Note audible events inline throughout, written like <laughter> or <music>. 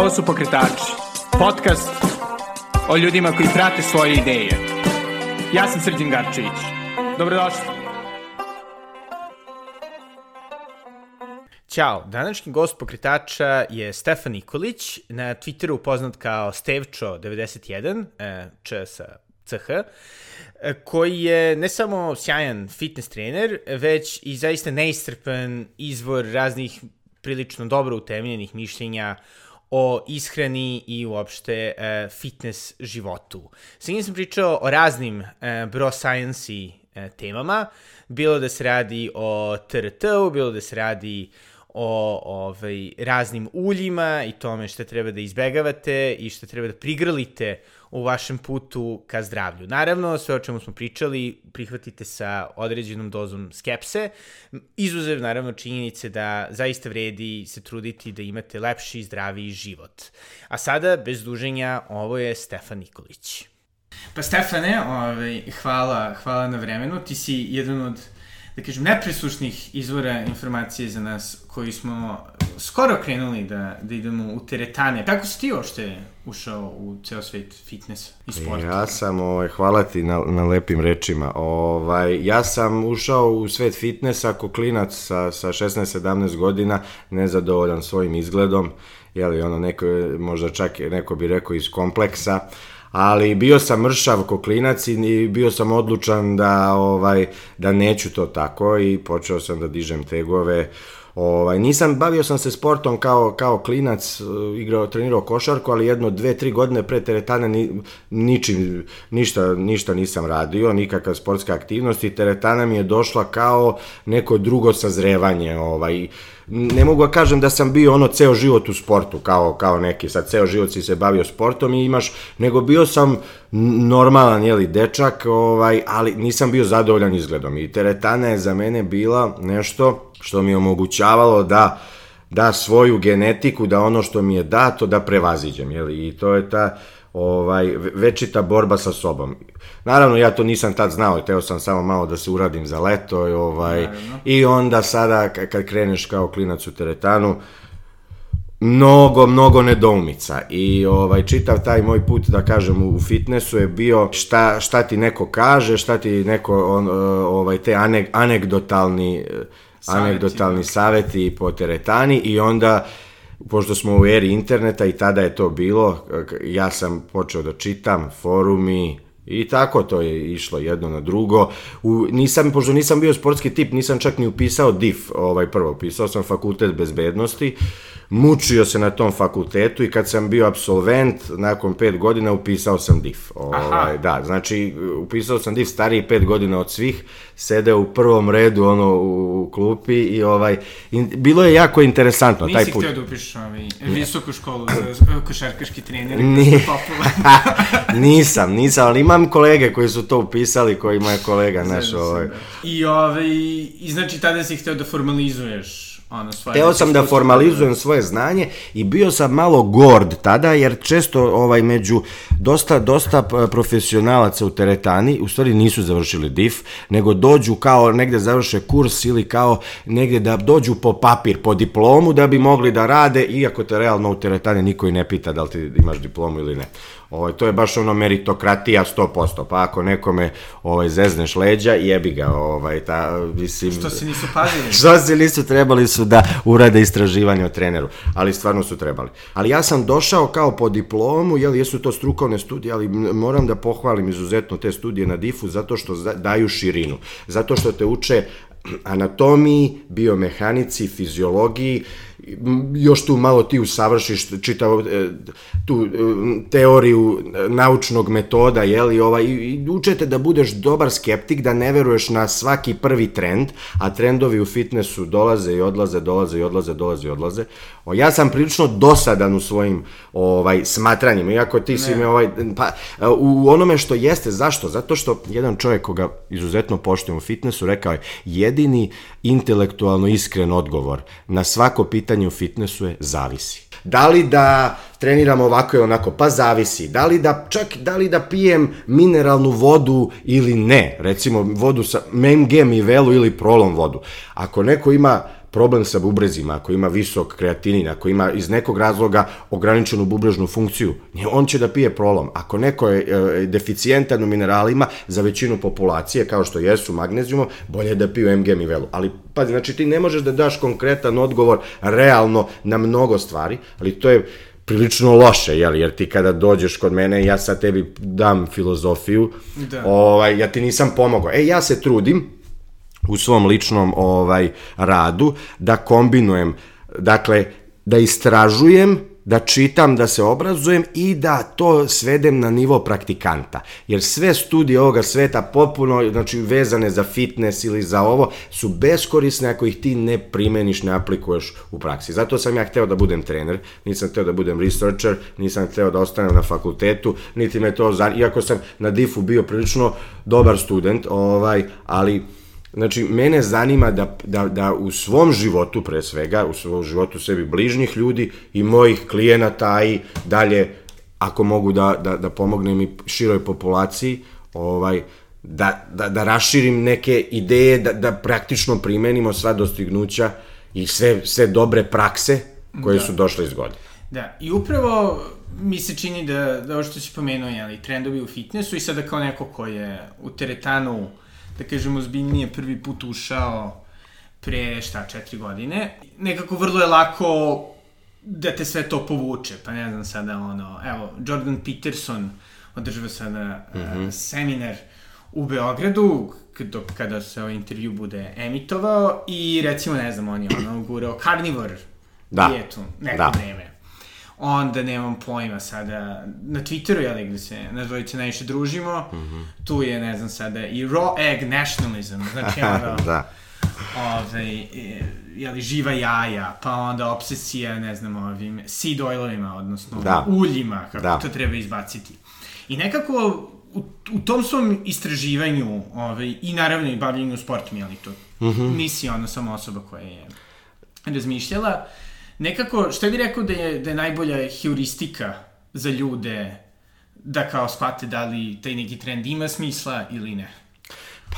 Ovo su Pokretači, podcast o ljudima koji prate svoje ideje. Ja sam Srđan Garčević. Dobrodošli. Ćao, današnji gost pokretača je Stefan Nikolić, na Twitteru poznat kao Stevčo91, e, č sa CH, e, koji je ne samo sjajan fitness trener, već i zaista neistrpan izvor raznih prilično dobro utemeljenih mišljenja o ishrani i uopšte e, fitness životu. Sa njim sam pričao o raznim e, bro science e, temama, bilo da se radi o TRT-u, bilo da se radi o ovaj, raznim uljima i tome šta treba da izbegavate i šta treba da prigrlite u vašem putu ka zdravlju. Naravno, sve o čemu smo pričali prihvatite sa određenom dozom skepse, izuzev naravno činjenice da zaista vredi se truditi da imate lepši i zdraviji život. A sada, bez duženja, ovo je Stefan Nikolić. Pa Stefane, ovaj, hvala, hvala na vremenu. Ti si jedan od da kažem, nepresušnih izvora informacije za nas koji smo skoro krenuli da, da idemo u teretane. Kako si ti ošte ušao u ceo svet fitness i sporta? Ja sam, ovaj, hvala ti na, na lepim rečima. Ovaj, ja sam ušao u svet fitnessa ako klinac sa, sa 16-17 godina, nezadovoljan svojim izgledom, jeli ono neko, možda čak neko bi rekao iz kompleksa, ali bio sam mršav koklinac i bio sam odlučan da ovaj da neću to tako i počeo sam da dižem tegove Ovaj, nisam, bavio sam se sportom kao, kao klinac, igrao, trenirao košarku, ali jedno, dve, tri godine pre teretane ni, ničim, ništa, ništa nisam radio, nikakva sportska aktivnost i teretana mi je došla kao neko drugo sazrevanje. Ovaj, ne mogu da kažem da sam bio ono ceo život u sportu, kao, kao neki, sad ceo život si se bavio sportom i imaš, nego bio sam normalan, jeli, dečak, ovaj, ali nisam bio zadovoljan izgledom. I teretana je za mene bila nešto što mi je omogućavalo da da svoju genetiku, da ono što mi je dato, da prevaziđem, jeli, i to je ta, ovaj, večita borba sa sobom. Naravno, ja to nisam tad znao, teo sam samo malo da se uradim za leto, i, ovaj, i onda sada, kad kreneš kao klinac u teretanu, mnogo, mnogo nedoumica i ovaj, čitav taj moj put, da kažem, u fitnessu je bio šta, šta ti neko kaže, šta ti neko, on, ovaj, te anek, anegdotalni, saveti. anegdotalni saveti po teretani i onda pošto smo u eri interneta i tada je to bilo, ja sam počeo da čitam forumi, I tako to je išlo jedno na drugo. U, nisam, pošto nisam bio sportski tip, nisam čak ni upisao DIF, ovaj prvo, upisao sam fakultet bezbednosti, mučio se na tom fakultetu i kad sam bio absolvent, nakon pet godina upisao sam DIF. Ovaj, da, znači upisao sam DIF stariji pet godina od svih, sedeo u prvom redu ono u klupi i ovaj in, bilo je jako interesantno Nisi taj put. Nisi htio da upišeš ovaj, visoku školu za košarkaški trener Ni, <laughs> nisam, nisam, ali imam kolege koji su to upisali, koji je kolega naš ovaj. Da. I ovaj i znači tada si hteo da formalizuješ. Teo sam da formalizujem svoje znanje i bio sam malo gord tada, jer često ovaj među dosta, dosta profesionalaca u teretani, u stvari nisu završili DIF, nego dođu kao negde završe kurs ili kao negde da dođu po papir, po diplomu da bi mogli da rade, iako te realno u teretani niko i ne pita da li ti imaš diplomu ili ne. Ovaj, to je baš ono meritokratija 100%, pa ako nekome ovaj, zezneš leđa, jebi ga. Ovaj, ta, mislim, što se nisu pazili? <laughs> što se nisu trebali su da urade istraživanje o treneru, ali stvarno su trebali. Ali ja sam došao kao po diplomu, jel, jesu to strukovne studije, ali moram da pohvalim izuzetno te studije na DIF-u zato što daju širinu, zato što te uče anatomiji, biomehanici, fiziologiji, još tu malo ti usavršiš čitav e, tu e, teoriju naučnog metoda, jeli, ovaj, i učete da budeš dobar skeptik, da ne veruješ na svaki prvi trend, a trendovi u fitnessu dolaze i odlaze, dolaze i odlaze, dolaze i odlaze. O, ja sam prilično dosadan u svojim ovaj smatranjima, iako ti ne. si me ovaj, pa, u onome što jeste, zašto? Zato što jedan čovjek koga izuzetno poštujem u fitnessu rekao je, jedini intelektualno iskren odgovor na svako pitanje u fitnessu je zavisi. Da li da treniram ovako i onako? Pa zavisi. Da li da, čak da li da pijem mineralnu vodu ili ne? Recimo vodu sa MG Mivelu ili prolom vodu. Ako neko ima problem sa bubrezima, ako ima visok kreatinin, ako ima iz nekog razloga ograničenu bubrežnu funkciju, on će da pije prolom. Ako neko je e, deficijentan u mineralima za većinu populacije, kao što jesu magnezijumom, bolje je da piju MG Mivelu. Ali, pa, znači ti ne možeš da daš konkretan odgovor realno na mnogo stvari, ali to je prilično loše, jel? jer ti kada dođeš kod mene, ja sad tebi dam filozofiju, da. ovaj, ja ti nisam pomogao. E, ja se trudim u svom ličnom ovaj radu da kombinujem, dakle, da istražujem da čitam, da se obrazujem i da to svedem na nivo praktikanta. Jer sve studije ovoga sveta potpuno, znači vezane za fitness ili za ovo, su beskorisne ako ih ti ne primeniš, ne aplikuješ u praksi. Zato sam ja hteo da budem trener, nisam hteo da budem researcher, nisam hteo da ostanem na fakultetu, niti me to, iako sam na difu bio prilično dobar student, ovaj, ali Znači, mene zanima da, da, da u svom životu, pre svega, u svom životu sebi bližnjih ljudi i mojih klijenata i dalje, ako mogu da, da, da pomognem i široj populaciji, ovaj, da, da, da raširim neke ideje, da, da praktično primenimo sva dostignuća i sve, sve dobre prakse koje da. su došle iz godine. Da, i upravo mi se čini da, da ovo što si pomenuo, jeli, trendovi u fitnessu i sada kao neko ko je u teretanu da kažem, ozbiljnije prvi put ušao pre, šta, četiri godine. Nekako vrlo je lako da te sve to povuče, pa ne znam sada, ono, evo, Jordan Peterson održava sada mm -hmm. uh, seminar u Beogradu, kada, kada se ovaj intervju bude emitovao i recimo, ne znam, on je ono gurao carnivore da. dijetu neko da. vreme onda nemam pojma sada, na Twitteru, jel, gde se na dvojice najviše družimo, mm -hmm. tu je, ne znam sada, i raw egg nationalism, znači <laughs> ono, da. ove, jeli, živa jaja, pa onda obsesija, ne znam, ovim seed oilovima, odnosno da. uljima, kako da. to treba izbaciti. I nekako, u, u tom svom istraživanju, ove, i naravno i bavljenju sportom, jeli, to mm -hmm. nisi ona samo osoba koja je razmišljala, uh, nekako, šta bi rekao da je, da je najbolja heuristika za ljude da kao shvate da li taj neki trend ima smisla ili ne?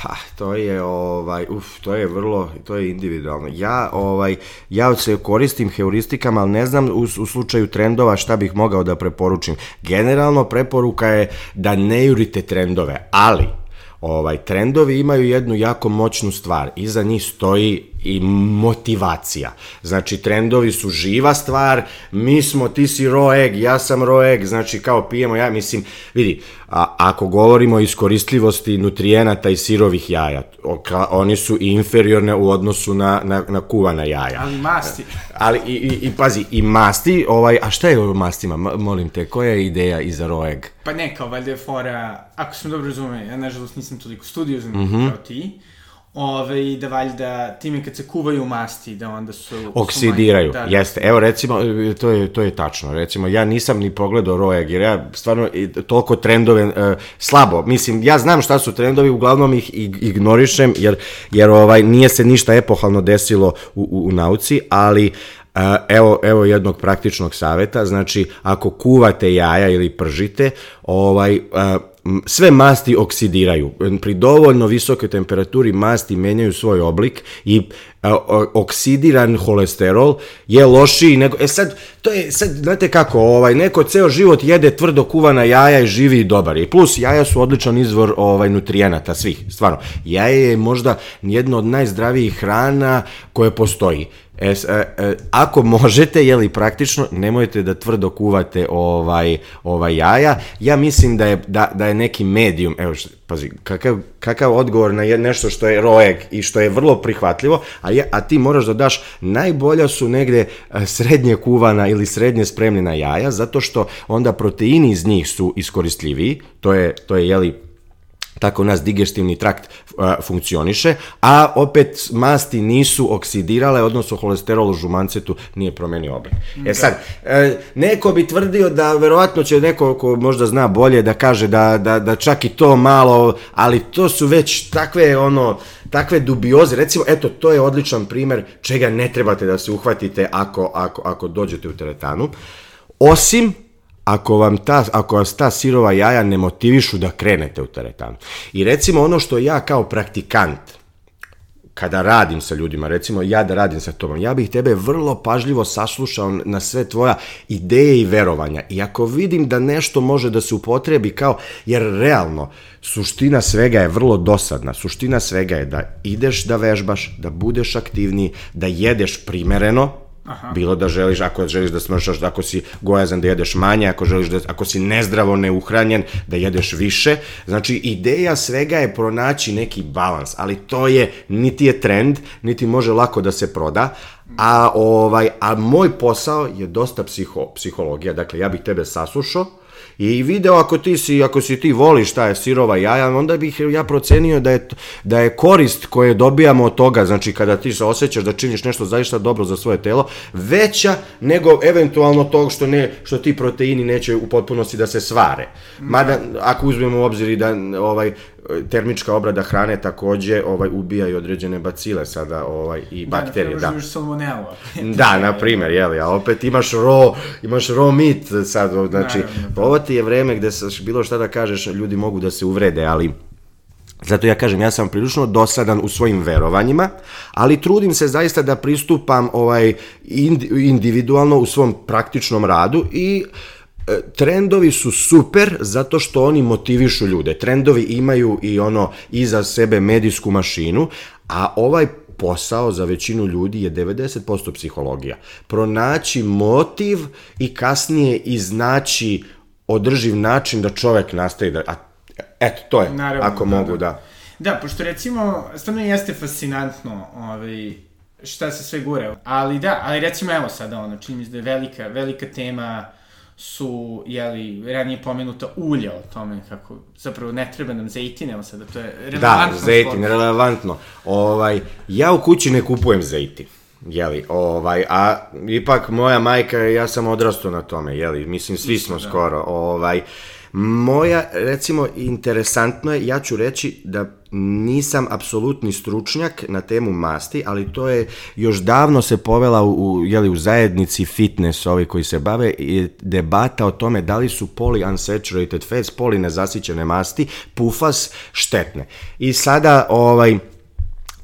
Pa, to je ovaj uf, to je vrlo to je individualno. Ja ovaj ja se koristim heuristikama, al ne znam u, u slučaju trendova šta bih mogao da preporučim. Generalno preporuka je da ne jurite trendove, ali ovaj trendovi imaju jednu jako moćnu stvar. Iza njih stoji i motivacija. Znači, trendovi su živa stvar, mi smo, ti si raw egg, ja sam raw egg, znači kao pijemo ja, mislim, vidi, a, ako govorimo o iskoristljivosti nutrijenata i sirovih jaja, ka, oni su inferiorne u odnosu na, na, na kuvana jaja. Ali masti. <laughs> Ali, i, i, i pazi, i masti, ovaj, a šta je o mastima, molim te, koja je ideja iza raw egg? Pa ne, kao valjda je fora, ako sam dobro razumio, ja nažalost nisam toliko studiozan mm -hmm. kao ti, Ove, i da valjda time kad se kuvaju masti, da onda su... Oksidiraju, su da, da. jeste. Evo recimo, to je, to je tačno. Recimo, ja nisam ni pogledao Roeg, jer ja stvarno toliko trendove, uh, slabo. Mislim, ja znam šta su trendovi, uglavnom ih ignorišem, jer, jer ovaj, nije se ništa epohalno desilo u, u, u nauci, ali Uh, evo, evo jednog praktičnog saveta, znači ako kuvate jaja ili pržite, ovaj, uh, sve masti oksidiraju. Pri dovoljno visokoj temperaturi masti menjaju svoj oblik i oksidiran holesterol je lošiji nego... E sad, to je, sad, znate kako, ovaj, neko ceo život jede tvrdo kuvana jaja i živi i dobar je. Plus, jaja su odličan izvor ovaj, nutrijenata, svih, stvarno. Jaje je možda jedno od najzdravijih hrana koje postoji. E, e, e, ako možete, je li praktično, nemojte da tvrdo kuvate ovaj, ovaj jaja. Ja mislim da je, da, da je neki medijum, evo, pazi, kakav, kakav odgovor na nešto što je roeg i što je vrlo prihvatljivo, a, je, a ti moraš da daš, najbolja su negde e, srednje kuvana ili srednje spremljena jaja, zato što onda proteini iz njih su iskoristljivi, to je, to je jeli, tako nas digestivni trakt funkcioniše, a opet masti nisu oksidirale, odnosno holesterol u žumancetu nije promenio oblik. E da. sad, e, neko bi tvrdio da verovatno će neko ko možda zna bolje da kaže da, da, da čak i to malo, ali to su već takve ono takve dubioze, recimo, eto, to je odličan primer čega ne trebate da se uhvatite ako, ako, ako dođete u teretanu, osim ako vam ta, ako vas ta sirova jaja ne motivišu da krenete u teretanu. I recimo ono što ja kao praktikant kada radim sa ljudima, recimo ja da radim sa tobom, ja bih tebe vrlo pažljivo saslušao na sve tvoja ideje i verovanja. I ako vidim da nešto može da se upotrebi kao, jer realno, suština svega je vrlo dosadna. Suština svega je da ideš da vežbaš, da budeš aktivniji, da jedeš primereno, Aha. Bilo da želiš, ako želiš da smršaš, ako si gojazan da jedeš manje, ako želiš da, ako si nezdravo neuhranjen, da jedeš više. Znači, ideja svega je pronaći neki balans, ali to je, niti je trend, niti može lako da se proda, a, ovaj, a moj posao je dosta psiho, psihologija, dakle, ja bih tebe saslušao, i video ako ti si, ako si ti voliš šta je sirova jaja, onda bih ja procenio da je, da je korist koje dobijamo od toga, znači kada ti se osjećaš da činiš nešto zaista dobro za svoje telo, veća nego eventualno tog što, ne, što ti proteini neće u potpunosti da se svare. Mada, ako uzmemo u obzir i da ovaj, termička obrada hrane takođe ovaj ubija i određene bacile sada ovaj i da, bakterije da. Da, <laughs> da na primer, je li, a opet imaš raw, imaš raw meat sad, znači da. ovo ti je vreme gde sa bilo šta da kažeš, ljudi mogu da se uvrede, ali Zato ja kažem, ja sam prilično dosadan u svojim verovanjima, ali trudim se zaista da pristupam ovaj individualno u svom praktičnom radu i E, trendovi su super zato što oni motivišu ljude. Trendovi imaju i ono iza sebe medijsku mašinu, a ovaj posao za većinu ljudi je 90% psihologija. Pronaći motiv i kasnije iznaći održiv način da čovek nastaje da... A, eto, to je, Naravno, ako da, mogu da. da. Da, pošto recimo, stvarno jeste fascinantno ovaj, šta se sve gure. Ali da, ali recimo evo sada ono, čini mi se da je velika, velika tema su, jeli, ranije pomenuta ulja o tome kako zapravo ne treba nam zejtin, evo sada, to je relevantno. Da, zejtin, spod. relevantno. Ovaj, ja u kući ne kupujem zejtin. Jeli, ovaj, a ipak moja majka, ja sam odrastao na tome, jeli, mislim, svi smo da. skoro, ovaj, moja, recimo, interesantno je, ja ću reći da nisam apsolutni stručnjak na temu masti, ali to je još davno se povela u, jeli, u zajednici fitness, ovi koji se bave, i debata o tome da li su polyunsaturated fats, poli nezasićene masti, pufas, štetne. I sada, ovaj,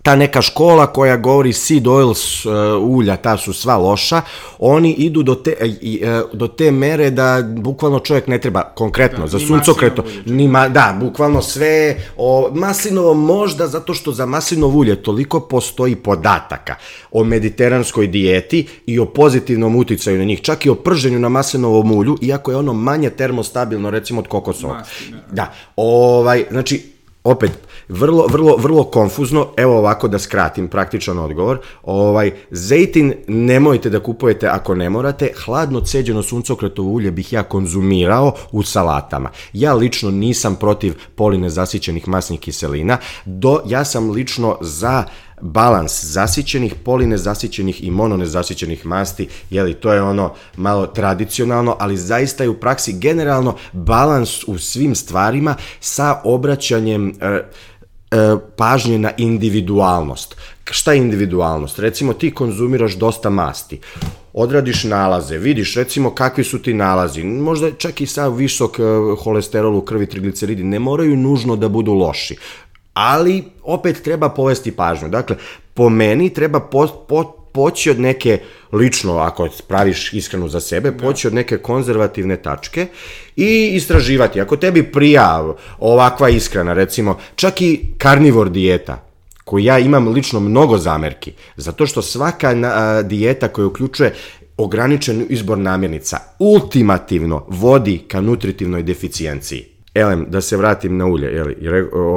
ta neka škola koja govori seed oils uh, ulja, ta su sva loša, oni idu do te, uh, do te mere da bukvalno čovjek ne treba konkretno, da, za suncokreto, ni ma, da, bukvalno sve, o, maslinovo možda zato što za maslinovo ulje toliko postoji podataka o mediteranskoj dijeti i o pozitivnom uticaju na njih, čak i o prženju na maslinovom ulju, iako je ono manje termostabilno recimo od kokosovog. Da. da, ovaj, znači, opet, vrlo, vrlo, vrlo konfuzno, evo ovako da skratim praktičan odgovor, ovaj, zejtin nemojte da kupujete ako ne morate, hladno ceđeno suncokretovo ulje bih ja konzumirao u salatama. Ja lično nisam protiv poline zasićenih masnih kiselina, do, ja sam lično za balans zasićenih, polinezasićenih i mononezasićenih masti, jeli, to je ono malo tradicionalno, ali zaista je u praksi generalno balans u svim stvarima sa obraćanjem e, pažnje na individualnost. Šta je individualnost? Recimo ti konzumiraš dosta masti odradiš nalaze, vidiš recimo kakvi su ti nalazi, možda čak i sa visok e, holesterol u krvi, trigliceridi, ne moraju nužno da budu loši ali opet treba povesti pažnju. Dakle, po meni treba po, po, poći od neke, lično ako praviš iskreno za sebe, da. poći od neke konzervativne tačke i istraživati. Ako tebi prija ovakva iskrena, recimo, čak i karnivor dijeta, koju ja imam lično mnogo zamerki, zato što svaka a, dijeta koja uključuje ograničen izbor namirnica ultimativno vodi ka nutritivnoj deficijenciji. Elem, da se vratim na ulje, jeli,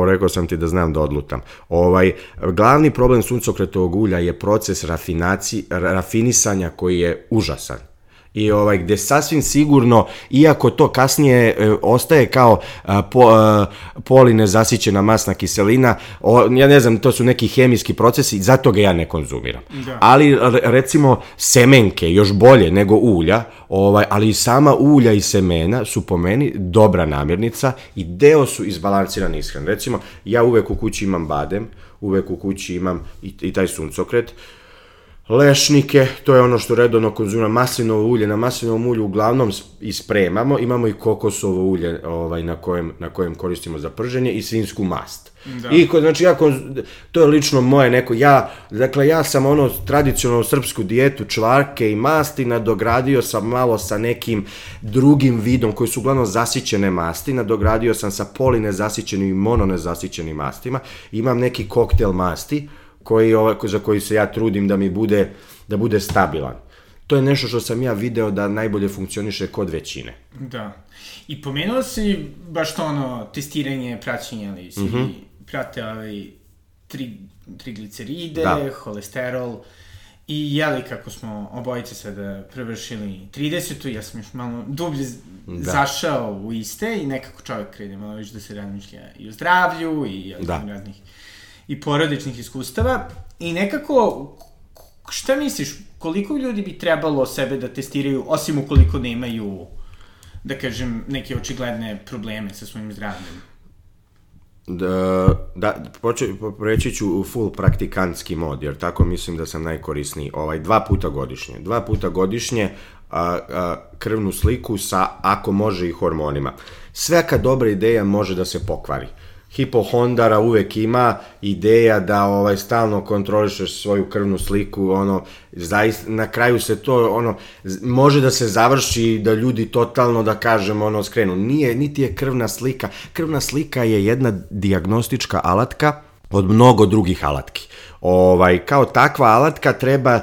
rekao sam ti da znam da odlutam. Ovaj, glavni problem suncokretovog ulja je proces rafinaci, rafinisanja koji je užasan i ovaj gde sasvim sigurno iako to kasnije e, ostaje kao a, po, a, polinezasićena masna kiselina o, ja ne znam to su neki hemijski procesi zato ga ja ne konzumiram da. ali recimo semenke još bolje nego ulja ovaj ali i sama ulja i semena su po meni dobra namirnica i deo su izbalansirane ishrane recimo ja uvek u kući imam badem uvek u kući imam i, i taj suncokret lešnike, to je ono što redovno konzumira maslinovo ulje, na maslinovom ulju uglavnom ispremamo, imamo i kokosovo ulje ovaj, na, kojem, na kojem koristimo za prženje i svinsku mast. Da. I znači ja, to je lično moje neko, ja, dakle ja sam ono tradicionalnu srpsku dijetu čvarke i masti nadogradio sam malo sa nekim drugim vidom koji su uglavnom zasićene masti, nadogradio sam sa polinezasićenim i mononezasićenim mastima, imam neki koktel masti, koji, ovaj, za koji se ja trudim da mi bude, da bude stabilan. To je nešto što sam ja video da najbolje funkcioniše kod većine. Da. I pomenuo si baš to ono, testiranje, praćenje, ali si mm -hmm. prate ovaj, tri, trigliceride, da. holesterol, I jeli kako smo obojice sada prevršili 30. Ja sam još malo dublje da. zašao u iste i nekako čovjek krene malo više da se razmišlja i o zdravlju i o da. raznih i porodičnih iskustava i nekako, šta misliš, koliko ljudi bi trebalo sebe da testiraju, osim ukoliko nemaju, da kažem, neke očigledne probleme sa svojim zdravljem? Da, da poče, reći ću full praktikantski mod, jer tako mislim da sam najkorisniji. Ovaj, dva puta godišnje. Dva puta godišnje a, a, krvnu sliku sa, ako može, i hormonima. Sveka dobra ideja može da se pokvari. Hipohondara uvek ima ideja da ovaj stalno kontrolišeš svoju krvnu sliku, ono zaista na kraju se to ono može da se završi da ljudi totalno da kažem ono skrenu. Nije niti je krvna slika. Krvna slika je jedna dijagnostička alatka od mnogo drugih alatki. Ovaj, kao takva alatka treba e,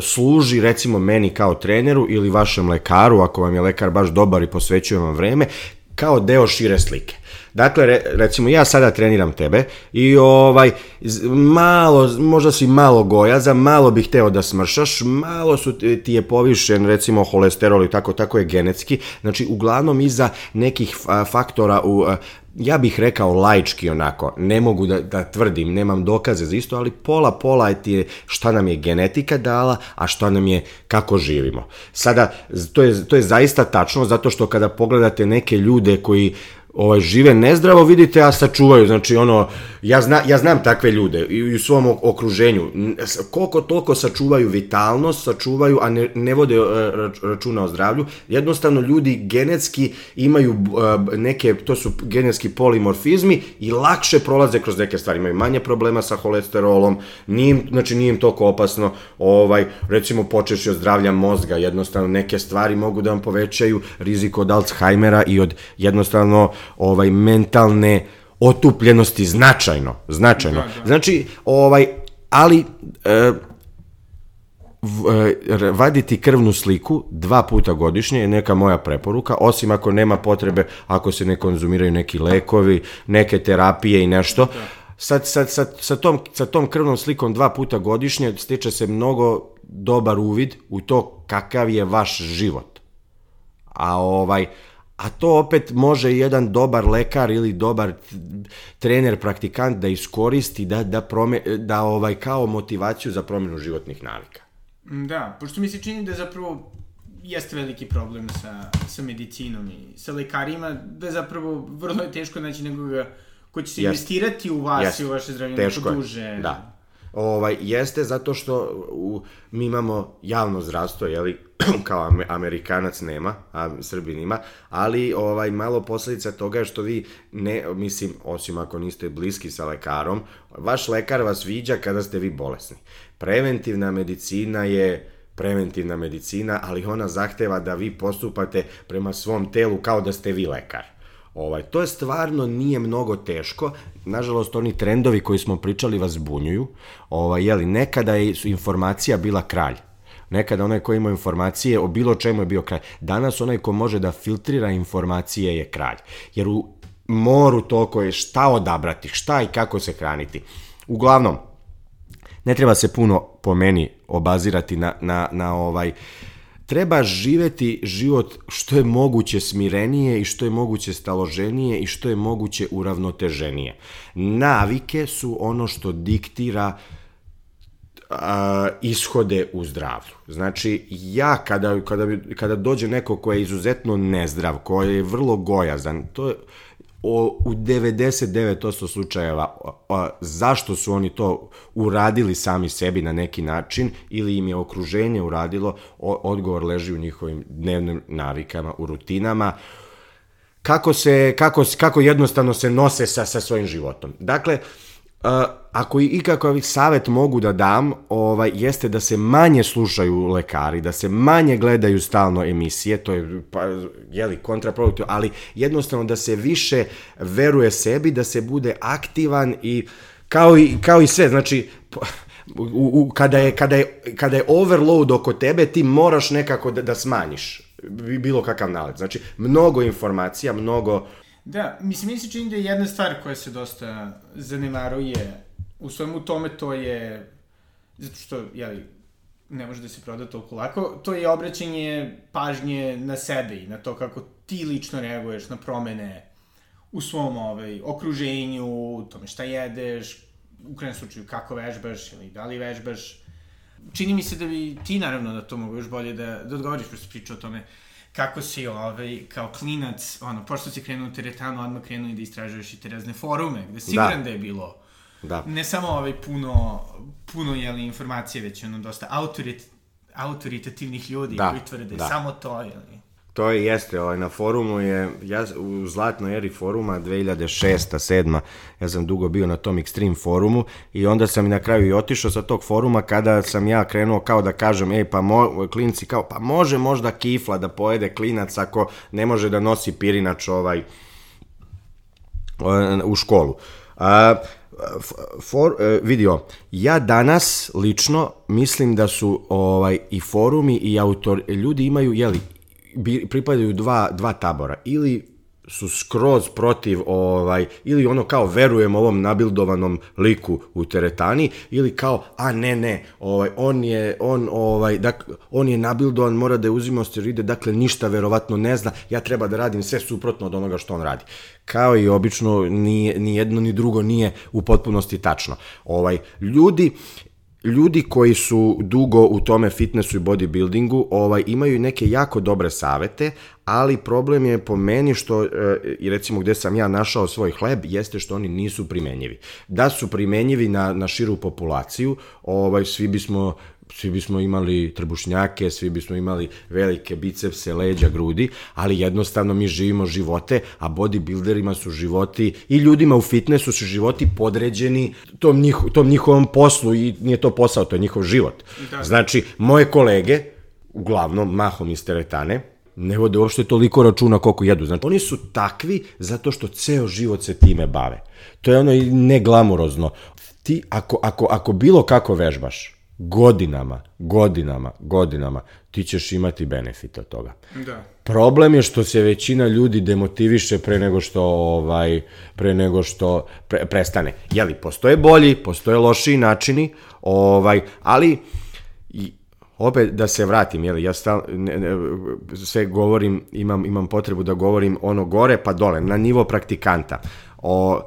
služi recimo meni kao treneru ili vašem lekaru, ako vam je lekar baš dobar i posvećuje vam vreme, kao deo šire slike. Dakle, re, recimo, ja sada treniram tebe i ovaj, malo, možda si malo gojaza, malo bih hteo da smršaš, malo su ti je povišen, recimo, holesterol i tako, tako je genetski, znači, uglavnom iza nekih faktora u ja bih rekao laički onako, ne mogu da, da tvrdim, nemam dokaze za isto, ali pola pola je ti je šta nam je genetika dala, a šta nam je kako živimo. Sada, to je, to je zaista tačno, zato što kada pogledate neke ljude koji ovaj, žive nezdravo, vidite, a sačuvaju. Znači, ono, ja, zna, ja znam takve ljude i u svom okruženju. Koliko toliko sačuvaju vitalnost, sačuvaju, a ne, ne vode e, računa o zdravlju. Jednostavno, ljudi genetski imaju e, neke, to su genetski polimorfizmi i lakše prolaze kroz neke stvari. Imaju manje problema sa holesterolom, nije im, znači nije im toliko opasno, ovaj, recimo počeši od zdravlja mozga, jednostavno neke stvari mogu da vam povećaju rizik od Alzheimera i od jednostavno ovaj mentalne otupljenosti značajno, značajno. Da, da. Znači, ovaj, ali e, v, e, vaditi krvnu sliku dva puta godišnje je neka moja preporuka, osim ako nema potrebe, ako se ne konzumiraju neki lekovi, neke terapije i nešto. Da. Sad, sad, sad, sa, tom, sa tom krvnom slikom dva puta godišnje stiče se mnogo dobar uvid u to kakav je vaš život. A ovaj, a to opet može jedan dobar lekar ili dobar trener, praktikant da iskoristi, da, da, prome, da ovaj, kao motivaciju za promjenu životnih navika. Da, pošto mi se čini da zapravo jeste veliki problem sa, sa medicinom i sa lekarima, da zapravo vrlo je teško naći nekoga ko će se Jest. investirati u vas Jest. i u vaše zdravlje teško duže. Da. Ovaj, jeste zato što u, mi imamo javno zdravstvo, jeli, <clears throat> kao Amerikanac nema, a Srbin ima, ali ovaj malo posledica toga je što vi ne, mislim, osim ako niste bliski sa lekarom, vaš lekar vas viđa kada ste vi bolesni. Preventivna medicina je preventivna medicina, ali ona zahteva da vi postupate prema svom telu kao da ste vi lekar. Ovaj, to je stvarno nije mnogo teško. Nažalost, oni trendovi koji smo pričali vas bunjuju. Ovaj, jeli, nekada je informacija bila kralj. Nekada onaj ko ima informacije o bilo čemu je bio kralj. Danas onaj ko može da filtrira informacije je kralj. Jer u moru toliko je šta odabrati, šta i kako se hraniti. Uglavnom, ne treba se puno po meni obazirati na, na, na ovaj treba živeti život što je moguće smirenije i što je moguće staloženije i što je moguće uravnoteženije. Navike su ono što diktira a, ishode u zdravlju. Znači, ja kada, kada, kada dođe neko ko je izuzetno nezdrav, ko je vrlo gojazan, to je, o, u 99% slučajeva o, o, zašto su oni to uradili sami sebi na neki način ili im je okruženje uradilo, o, odgovor leži u njihovim dnevnim navikama, u rutinama, kako, se, kako, kako jednostavno se nose sa, sa svojim životom. Dakle, Uh, ako i ikakav savet mogu da dam, ovaj, jeste da se manje slušaju lekari, da se manje gledaju stalno emisije, to je, pa, jeli, kontraproduktivno, ali jednostavno da se više veruje sebi, da se bude aktivan i kao i, kao i sve, znači, u, u, kada, je, kada, je, kada je overload oko tebe, ti moraš nekako da, da smanjiš bilo kakav nalet. Znači, mnogo informacija, mnogo Da, mislim, mi se čini da je jedna stvar koja se dosta zanemaruje u svemu tome, to je, zato što, jeli, ne može da se proda toliko lako, to je obraćanje pažnje na sebe i na to kako ti lično reaguješ na promene u svom ovaj, okruženju, tome šta jedeš, u krenem slučaju kako vežbaš ili da li vežbaš. Čini mi se da bi ti naravno da to mogu još bolje da, da odgovoriš, pošto priča o tome kako si ovaj, kao klinac, ono, pošto si krenuo u teretanu, odmah krenuo i da istražuješ i te razne forume, gde siguran da, da je bilo da. ne samo ovaj puno, puno jeli, informacije, već ono dosta autorit, autoritativnih ljudi da, koji tvrde da. samo to, jeli. To je, jeste, ovaj, na forumu je, ja u zlatnoj eri foruma 2006. 7. ja sam dugo bio na tom Extreme forumu i onda sam i na kraju i otišao sa tog foruma kada sam ja krenuo kao da kažem, ej, pa mo, klinci kao, pa može možda kifla da pojede klinac ako ne može da nosi pirinač ovaj u školu. A, for, e, vidio, ja danas lično mislim da su ovaj i forumi i autor, ljudi imaju, jeli, pripadaju dva, dva tabora. Ili su skroz protiv ovaj ili ono kao verujem ovom nabildovanom liku u teretani ili kao a ne ne ovaj on je on ovaj dak, on je nabildovan mora da je uzimao steroide dakle ništa verovatno ne zna ja treba da radim sve suprotno od onoga što on radi kao i obično ni ni jedno ni drugo nije u potpunosti tačno ovaj ljudi ljudi koji su dugo u tome fitnessu i bodybuildingu ovaj, imaju neke jako dobre savete, ali problem je po meni što, e, i recimo gde sam ja našao svoj hleb, jeste što oni nisu primenjivi. Da su primenjivi na, na širu populaciju, ovaj, svi bismo svi bismo imali trbušnjake, svi bismo imali velike bicepse, leđa, grudi, ali jednostavno mi živimo živote, a bodybuilderima su životi i ljudima u fitnessu su životi podređeni tom, njih, tom njihovom poslu i nije to posao, to je njihov život. Da. Znači, moje kolege, uglavnom mahom iz teretane, ne vode uopšte toliko računa koliko jedu. Znači, oni su takvi zato što ceo život se time bave. To je ono i neglamurozno. Ti, ako, ako, ako bilo kako vežbaš, godinama, godinama, godinama, ti ćeš imati benefit od toga. Da. Problem je što se većina ljudi demotiviše pre nego što ovaj pre nego što pre, prestane. Jeli postoje bolji, postoje lošiji načini, ovaj, ali i opet da se vratim, jeli, ja stal, ne, ne, sve govorim, imam, imam potrebu da govorim ono gore pa dole, na nivo praktikanta. O,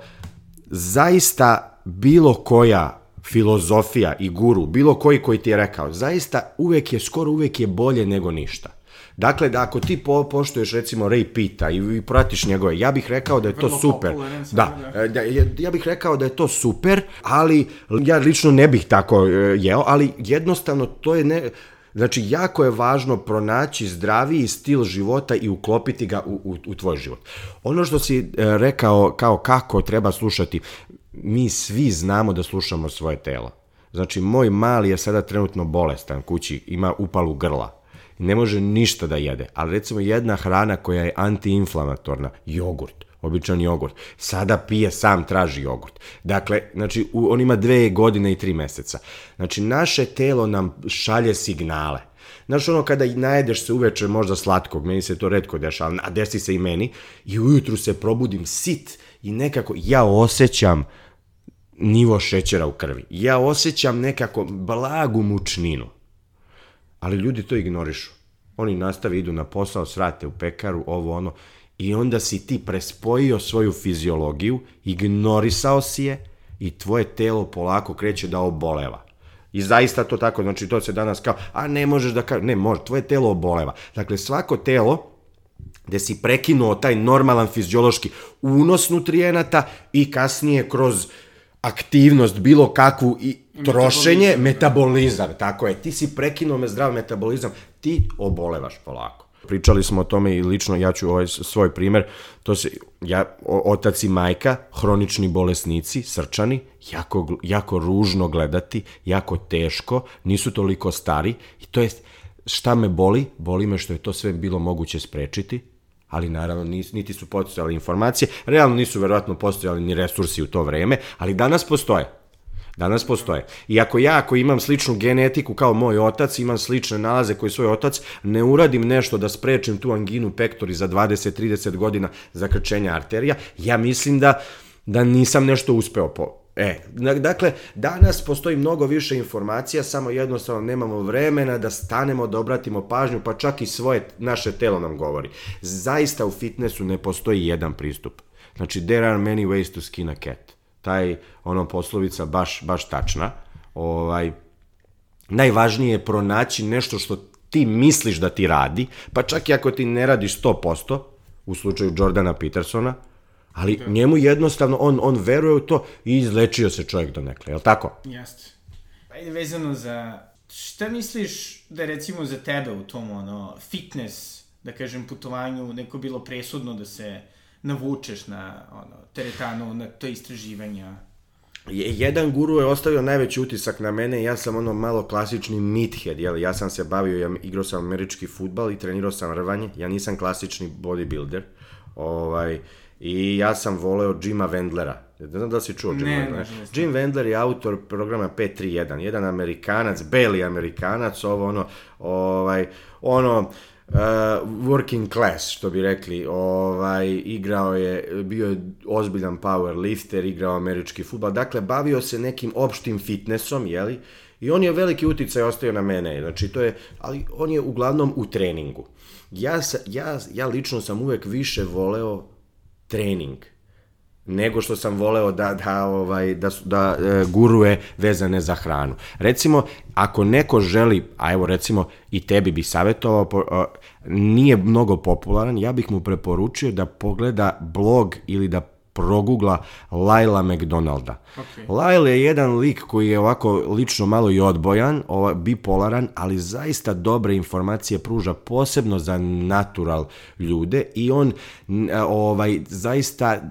zaista bilo koja filozofija i guru, bilo koji koji ti je rekao, zaista uvek je, skoro uvek je bolje nego ništa. Dakle, da ako ti po, poštuješ recimo Ray Pita i, i pratiš njegove, ja bih rekao da je to super. Da, da, da ja bih rekao da je to super, ali ja lično ne bih tako e, jeo, ali jednostavno to je ne... Znači, jako je važno pronaći zdraviji stil života i uklopiti ga u, u, u tvoj život. Ono što si e, rekao kao kako treba slušati, mi svi znamo da slušamo svoje telo. Znači, moj mali je sada trenutno bolestan kući, ima upalu grla. Ne može ništa da jede, ali recimo jedna hrana koja je antiinflamatorna, jogurt, običan jogurt, sada pije, sam traži jogurt. Dakle, znači, on ima dve godine i tri meseca. Znači, naše telo nam šalje signale. Znaš, ono kada najedeš se uveče možda slatkog, meni se to redko dešava, a desi se i meni, i ujutru se probudim sit i nekako ja osjećam nivo šećera u krvi. Ja osjećam nekako blagu mučninu. Ali ljudi to ignorišu. Oni nastave, idu na posao, srate u pekaru, ovo ono. I onda si ti prespojio svoju fiziologiju, ignorisao si je i tvoje telo polako kreće da oboleva. I zaista to tako, znači to se danas kao, a ne možeš da kažeš, ne može, tvoje telo oboleva. Dakle, svako telo gde si prekinuo taj normalan fiziološki unos nutrijenata i kasnije kroz aktivnost, bilo kakvu i trošenje, metabolizam, metabolizam tako je. Ti si prekinuo me zdrav metabolizam, ti obolevaš polako. Pričali smo o tome i lično, ja ću ovaj svoj primer, to se, ja, otac i majka, hronični bolesnici, srčani, jako, jako ružno gledati, jako teško, nisu toliko stari i to je, šta me boli? Boli me što je to sve bilo moguće sprečiti, ali naravno nis, niti su postojale informacije, realno nisu verovatno postojali ni resursi u to vreme, ali danas postoje. Danas postoje. I ako ja, ako imam sličnu genetiku kao moj otac, imam slične nalaze koji svoj otac, ne uradim nešto da sprečim tu anginu pektori za 20-30 godina zakrčenja arterija, ja mislim da, da nisam nešto uspeo po, E, dakle, danas postoji mnogo više informacija, samo jednostavno nemamo vremena da stanemo, da obratimo pažnju, pa čak i svoje, naše telo nam govori. Zaista u fitnessu ne postoji jedan pristup. Znači, there are many ways to skin a cat. Taj, ono, poslovica baš, baš tačna. Ovaj, najvažnije je pronaći nešto što ti misliš da ti radi, pa čak i ako ti ne radiš 100%, u slučaju Jordana Petersona, Ali da. njemu jednostavno, on, on veruje u to i izlečio se čovjek do nekle, je li tako? Jeste. Ajde, vezano za... Šta misliš da recimo za tebe u tom ono, fitness, da kažem, putovanju neko bilo presudno da se navučeš na ono, teretanu, na to istraživanja? jedan guru je ostavio najveći utisak na mene, ja sam ono malo klasični meathead, jel? ja sam se bavio, ja igrao sam američki futbal i trenirao sam rvanje, ja nisam klasični bodybuilder, ovaj, I ja sam voleo Jima Wendlera. Ne znam da si čuo ne. Ne, ne, Jim Wendler je autor programa 531. Jedan Amerikanac, beli Amerikanac, ovo ono, ovaj, ono, uh, working class, što bi rekli, ovaj, igrao je, bio je ozbiljan power lifter, igrao američki futbal, dakle, bavio se nekim opštim fitnessom, jeli, i on je veliki uticaj ostavio na mene, znači to je, ali on je uglavnom u treningu. Ja, ja, ja lično sam uvek više voleo trening nego što sam voleo da, da, ovaj, da, da e, guruje vezane za hranu. Recimo, ako neko želi, a evo recimo i tebi bi savjetovao, po, o, nije mnogo popularan, ja bih mu preporučio da pogleda blog ili da progugla Laila McDonalda. Okay. Lail je jedan lik koji je ovako lično malo i odbojan, ovaj, bipolaran, ali zaista dobre informacije pruža posebno za natural ljude i on ovaj zaista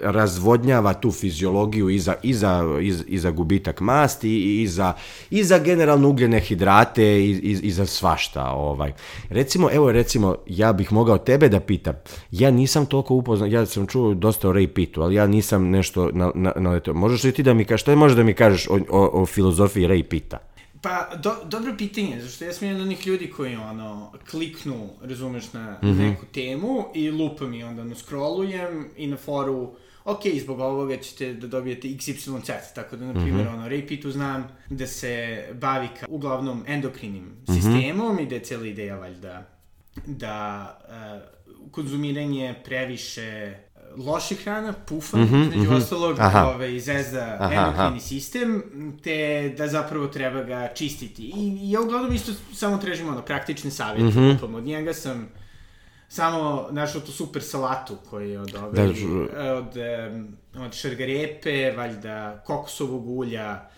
razvodnjava tu fiziologiju i za, i za, i za gubitak masti i, i, za, i za generalno ugljene hidrate i, i, i za svašta. Ovaj. Recimo, evo recimo, ja bih mogao tebe da pitam, ja nisam toliko upoznan, ja sam čuo dosta o Ray Pitu, ali ja nisam nešto na, na, na. Možeš li ti da mi kažeš, šta možeš da mi kažeš o, o, o filozofiji Ray Pita? Pa, do, dobro pitanje, zašto ja sam jedan od onih ljudi koji, ono, kliknu, razumeš, na mm -hmm. neku temu i lupam i onda, ono, scrollujem i na foru ok, zbog ovoga ćete da dobijete XYZ, tako da, na primjer, mm -hmm. ono, Ray Pitu znam da se bavi ka, uglavnom endokrinim mm -hmm. sistemom i da je cijela ideja, valjda, da uh, konzumiranje previše loše hrana, pufa, mm -hmm, među mm -hmm. ostalog, aha. ove, izezda aha, endokrini aha. sistem, te da zapravo treba ga čistiti. I, ja uglavnom isto samo tražim ono, praktične savjete, mm -hmm. od njega sam samo našao tu super salatu koji je od ove, da, od, od šargarepe, valjda kokosovog ulja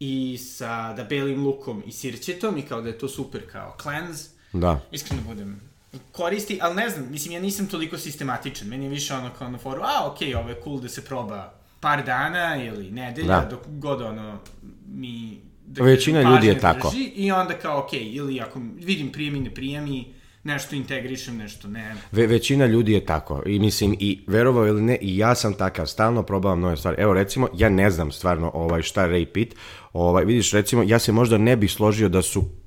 i sa da belim lukom i sirćetom i kao da je to super kao cleanse. Da. Iskreno budem koristi, ali ne znam, mislim, ja nisam toliko sistematičan. Meni je više ono kao na foru, a, okej, okay, ovo je cool da se proba par dana ili nedelja, da. dok god ono mi... Da Većina ljudi je tako. I onda kao, okej, okay, ili ako vidim prijemi, ne prijemi, nešto integrišem, nešto ne. Ve, većina ljudi je tako. I mislim, i verovao ili ne, i ja sam takav, stalno probavam nove stvari. Evo, recimo, ja ne znam stvarno ovaj, šta Ray Pitt, ovaj, vidiš, recimo, ja se možda ne bih složio da su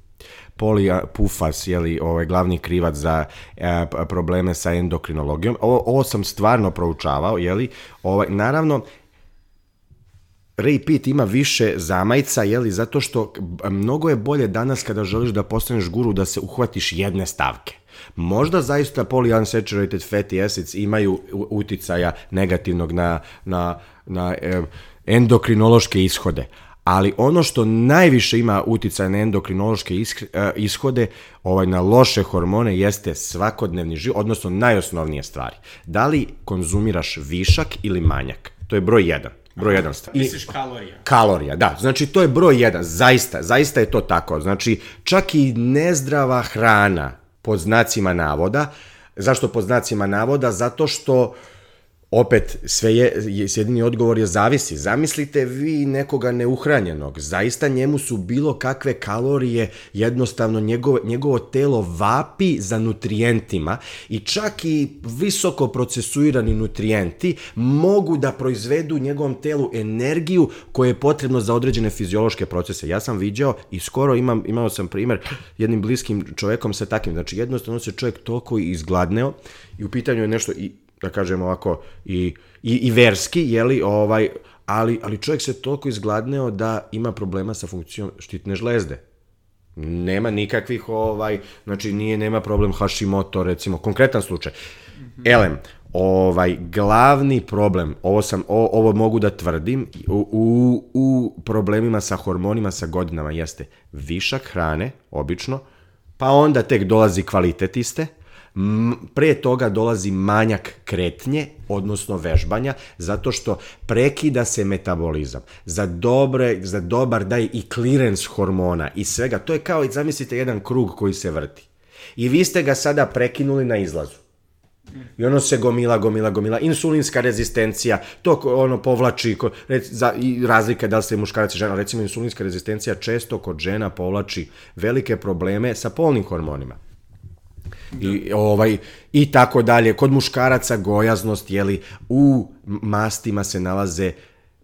Poli Pufas, jeli, ovaj, glavni krivac za e, probleme sa endokrinologijom. Ovo, ovo sam stvarno proučavao, jeli, ovaj, naravno, Ray Pitt ima više zamajca, jeli, zato što mnogo je bolje danas kada želiš da postaneš guru da se uhvatiš jedne stavke. Možda zaista polyunsaturated fatty acids imaju uticaja negativnog na, na, na eh, endokrinološke ishode, ali ono što najviše ima uticaj na endokrinološke e, ishode, ovaj, na loše hormone, jeste svakodnevni život, odnosno najosnovnije stvari. Da li konzumiraš višak ili manjak? To je broj jedan. Broj jedan stvar. I- Misliš kalorija? Kalorija, da. Znači, to je broj jedan. Zaista, zaista je to tako. Znači, čak i nezdrava hrana, pod znacima navoda, zašto pod znacima navoda? Zato što opet sve je, je jedini odgovor je zavisi. Zamislite vi nekoga neuhranjenog, zaista njemu su bilo kakve kalorije, jednostavno njegovo, njegovo telo vapi za nutrijentima i čak i visoko procesuirani nutrijenti mogu da proizvedu u njegovom telu energiju koja je potrebno za određene fiziološke procese. Ja sam viđao i skoro imam, imao sam primjer jednim bliskim čovekom sa takvim. Znači jednostavno se čovjek toliko izgladneo i u pitanju je nešto i da kažem ovako, i, i, i verski, jeli, ovaj, ali, ali čovjek se toliko izgladneo da ima problema sa funkcijom štitne žlezde. Nema nikakvih, ovaj, znači nije, nema problem Hashimoto, recimo, konkretan slučaj. Elem, ovaj, glavni problem, ovo, sam, o, ovo mogu da tvrdim, u, u, u problemima sa hormonima sa godinama jeste višak hrane, obično, pa onda tek dolazi kvalitet iste, pre toga dolazi manjak kretnje, odnosno vežbanja, zato što prekida se metabolizam. Za, dobre, za dobar daj i clearance hormona i svega. To je kao, zamislite, jedan krug koji se vrti. I vi ste ga sada prekinuli na izlazu. I ono se gomila, gomila, gomila. Insulinska rezistencija, to ono povlači, rec, za, i razlika da li ste muškarac i žena, recimo insulinska rezistencija često kod žena povlači velike probleme sa polnim hormonima. I, ovaj, I tako dalje. Kod muškaraca gojaznost, jeli, u mastima se nalaze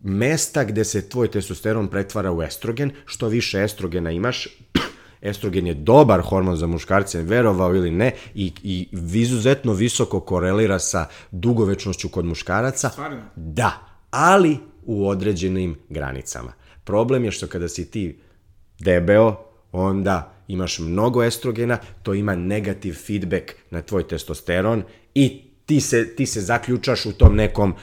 mesta gde se tvoj testosteron pretvara u estrogen. Što više estrogena imaš, <clears throat> estrogen je dobar hormon za muškarce, verovao ili ne, i, i izuzetno visoko korelira sa dugovečnošću kod muškaraca. Stvarno? Da, ali u određenim granicama. Problem je što kada si ti debeo, onda imaš mnogo estrogena, to ima negativ feedback na tvoj testosteron i ti se, ti se zaključaš u tom nekom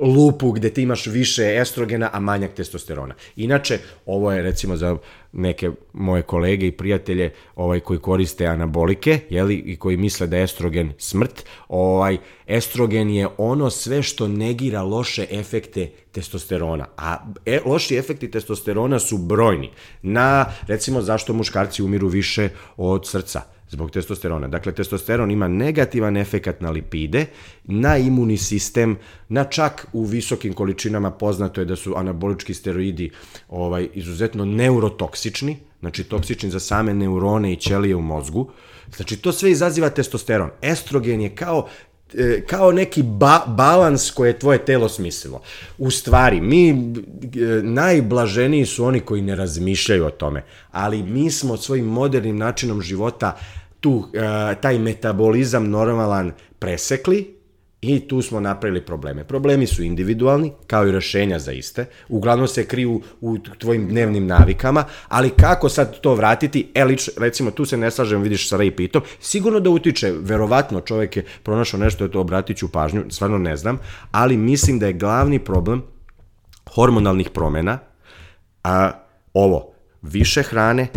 lupu gde ti imaš više estrogena, a manjak testosterona. Inače, ovo je recimo za neke moje kolege i prijatelje ovaj, koji koriste anabolike jeli, i koji misle da je estrogen smrt, ovaj, estrogen je ono sve što negira loše efekte testosterona. A e, loši efekti testosterona su brojni. Na, recimo, zašto muškarci umiru više od srca? Zbog testosterona. Dakle, testosteron ima negativan efekat na lipide, na imunni sistem, na čak u visokim količinama poznato je da su anabolički steroidi ovaj, izuzetno neurotoksični, znači toksični za same neurone i ćelije u mozgu. Znači, to sve izaziva testosteron. Estrogen je kao kao neki ba balans koje je tvoje telo smislilo. U stvari, mi e, najblaženiji su oni koji ne razmišljaju o tome, ali mi smo svojim modernim načinom života tu, e, taj metabolizam normalan presekli i tu smo napravili probleme. Problemi su individualni, kao i rešenja za iste. Uglavnom se kriju u tvojim dnevnim navikama, ali kako sad to vratiti? E, lič, recimo, tu se ne slažem, vidiš sa Ray Pitom, sigurno da utiče, verovatno čovjek je pronašao nešto, je to obratit ću pažnju, stvarno ne znam, ali mislim da je glavni problem hormonalnih promena, a ovo, više hrane,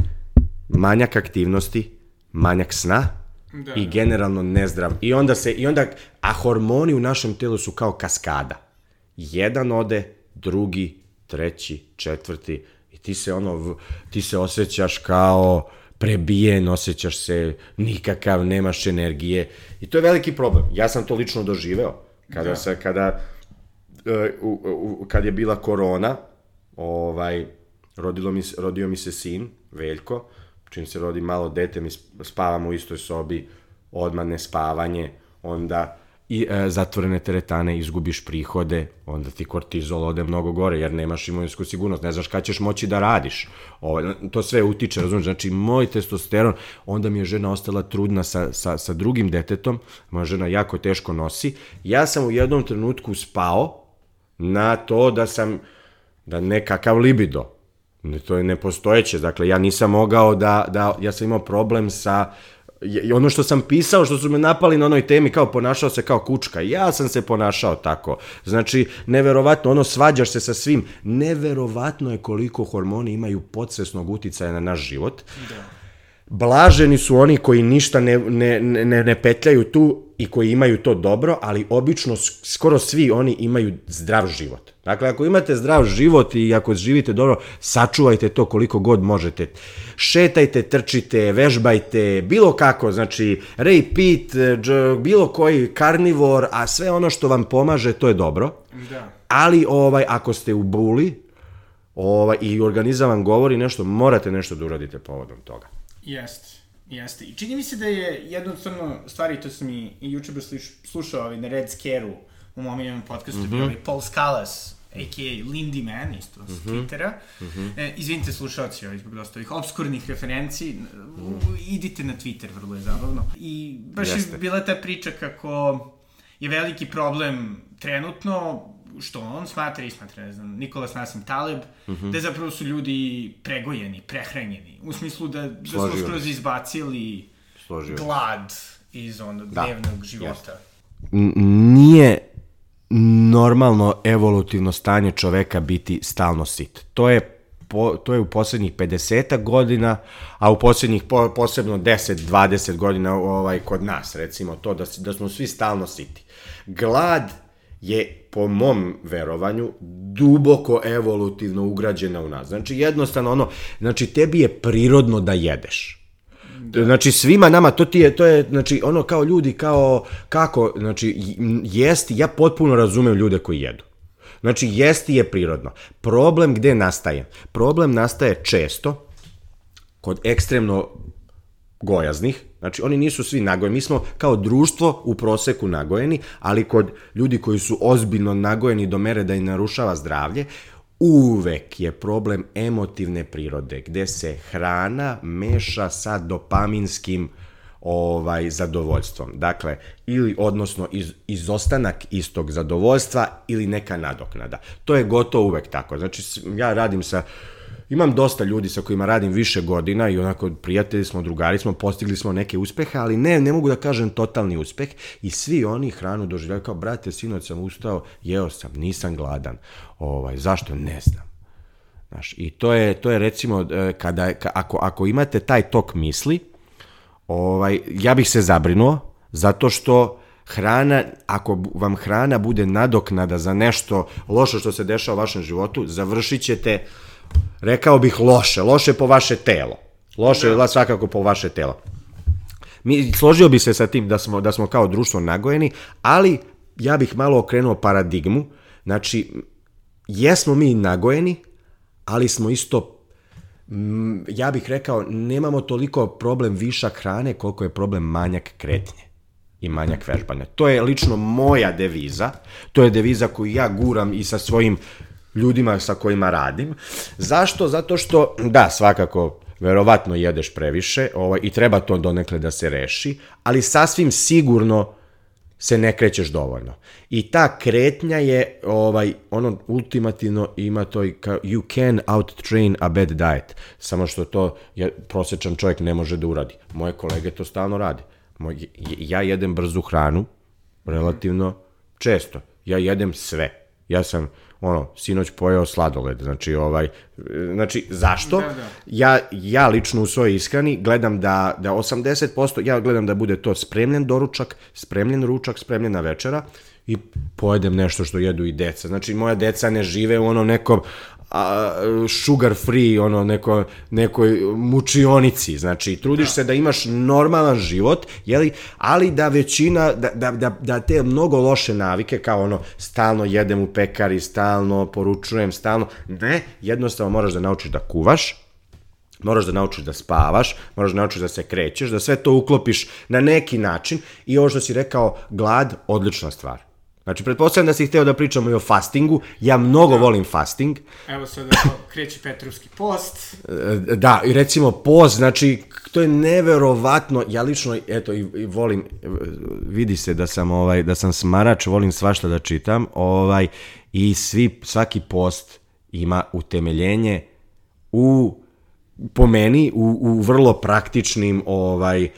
manjak aktivnosti, manjak sna Da, i generalno nezdrav. I onda se, i onda, a hormoni u našem telu su kao kaskada. Jedan ode, drugi, treći, četvrti i ti se ono, ti se osjećaš kao prebijen, osjećaš se nikakav, nemaš energije i to je veliki problem. Ja sam to lično doživeo. Kada Da. se, kada, e, u, u, kad je bila korona, ovaj, rodilo mi, rodio mi se sin, Veljko, čim se rodi malo dete, mi sp- spavamo u istoj sobi, odmah nespavanje, onda i e, zatvorene teretane, izgubiš prihode, onda ti kortizol ode mnogo gore, jer nemaš imovinsku sigurnost, ne znaš kada ćeš moći da radiš. O, to sve utiče, razumiješ, znači moj testosteron, onda mi je žena ostala trudna sa, sa, sa drugim detetom, moja žena jako teško nosi, ja sam u jednom trenutku spao na to da sam, da nekakav libido, Ne, to je nepostojeće, dakle ja nisam mogao da, da ja sam imao problem sa I ono što sam pisao, što su me napali na onoj temi, kao ponašao se kao kučka. Ja sam se ponašao tako. Znači, neverovatno, ono, svađaš se sa svim. Neverovatno je koliko hormoni imaju podsvesnog uticaja na naš život. Da. Blaženi su oni koji ništa ne, ne, ne, ne petljaju tu i koji imaju to dobro, ali obično skoro svi oni imaju zdrav život. Dakle, ako imate zdrav život i ako živite dobro, sačuvajte to koliko god možete. Šetajte, trčite, vežbajte, bilo kako, znači Ray Pitt, bilo koji karnivor, a sve ono što vam pomaže, to je dobro. Da. Ali ovaj, ako ste u buli ovaj, i organizam vam govori nešto, morate nešto da uradite povodom toga. Jeste. Jeste. I čini mi se da je stvarno stvari, to sam i, i juče slušao ovaj, na Red Scare-u, u mom jednom podcastu, mm -hmm. bio ovaj Paul Scalas, a.k.a. Lindy Man, isto mm -hmm. s Twittera. Mm -hmm. e, izvinite slušalci, ovaj, zbog dosta ovih obskurnih referenciji, mm. idite na Twitter, vrlo je zabavno. I baš Jeste. je bila ta priča kako je veliki problem trenutno što on smatra i smatra, ne znam, Nikolas Nasim Taleb, mm -hmm. da zapravo su ljudi pregojeni, prehranjeni. U smislu da, da su skroz izbacili Složio. glad iz onog da. dnevnog života. Yes. Nije normalno evolutivno stanje čoveka biti stalno sit. To je po, to je u poslednjih 50 godina, a u poslednjih po, posebno 10-20 godina ovaj kod nas, recimo to da da smo svi stalno siti. Glad je po mom verovanju duboko evolutivno ugrađena u nas. Znači jednostavno ono, znači tebi je prirodno da jedeš. Da. Znači svima nama to ti je to je znači ono kao ljudi kao kako znači jesti ja potpuno razumem ljude koji jedu. Znači jesti je prirodno. Problem gde nastaje? Problem nastaje često kod ekstremno gojaznih, znači oni nisu svi nagojeni, mi smo kao društvo u proseku nagojeni, ali kod ljudi koji su ozbiljno nagojeni do mere da im narušava zdravlje, uvek je problem emotivne prirode, gde se hrana meša sa dopaminskim ovaj zadovoljstvom. Dakle, ili odnosno iz, izostanak istog zadovoljstva ili neka nadoknada. To je gotovo uvek tako. Znači, ja radim sa imam dosta ljudi sa kojima radim više godina i onako prijatelji smo, drugari smo, postigli smo neke uspehe, ali ne, ne mogu da kažem totalni uspeh i svi oni hranu doživljaju kao, brate, sinoć sam ustao, jeo sam, nisam gladan. Ovaj, zašto? Ne znam. Znaš, I to je, to je recimo, e, kada, ako, ako imate taj tok misli, ovaj, ja bih se zabrinuo, zato što hrana, ako vam hrana bude nadoknada za nešto loše što se dešava u vašem životu, završit ćete uh, rekao bih loše, loše po vaše telo. Loše da. svakako po vaše telo. Mi, složio bi se sa tim da smo, da smo kao društvo nagojeni, ali ja bih malo okrenuo paradigmu. Znači, jesmo mi nagojeni, ali smo isto ja bih rekao, nemamo toliko problem višak hrane koliko je problem manjak kretnje i manjak vežbanja. To je lično moja deviza, to je deviza koju ja guram i sa svojim ljudima sa kojima radim. Zašto? Zato što, da, svakako, verovatno jedeš previše ovaj, i treba to donekle da se reši, ali sasvim sigurno se ne krećeš dovoljno. I ta kretnja je, ovaj, ono ultimativno ima to i kao, you can out train a bad diet. Samo što to je, prosječan čovjek ne može da uradi. Moje kolege to stalno rade. Moj, ja jedem brzu hranu, relativno često. Ja jedem sve. Ja sam ono, sinoć pojeo sladoled, znači, ovaj, znači, zašto? Da, da. Ja, ja lično u svojoj ishrani gledam da, da 80%, ja gledam da bude to spremljen doručak, spremljen ručak, spremljena večera, i pojedem nešto što jedu i deca. Znači, moja deca ne žive u onom nekom a, sugar free, ono, neko, nekoj mučionici, znači, trudiš da. se da imaš normalan život, jeli, ali da većina, da, da, da, da te mnogo loše navike, kao ono, stalno jedem u pekari, stalno poručujem, stalno, ne, jednostavno moraš da naučiš da kuvaš, moraš da naučiš da spavaš, moraš da naučiš da se krećeš, da sve to uklopiš na neki način i ovo što si rekao, glad, odlična stvar Znači, pretpostavljam da si hteo da pričamo i o fastingu. Ja mnogo da. volim fasting. Evo sada kreće Petrovski post. E, da, i recimo post, znači, to je neverovatno. Ja lično, eto, i, i volim, vidi se da sam, ovaj, da sam smarač, volim svašta da čitam, ovaj, i svi, svaki post ima utemeljenje u, po meni, u, u vrlo praktičnim, ovaj,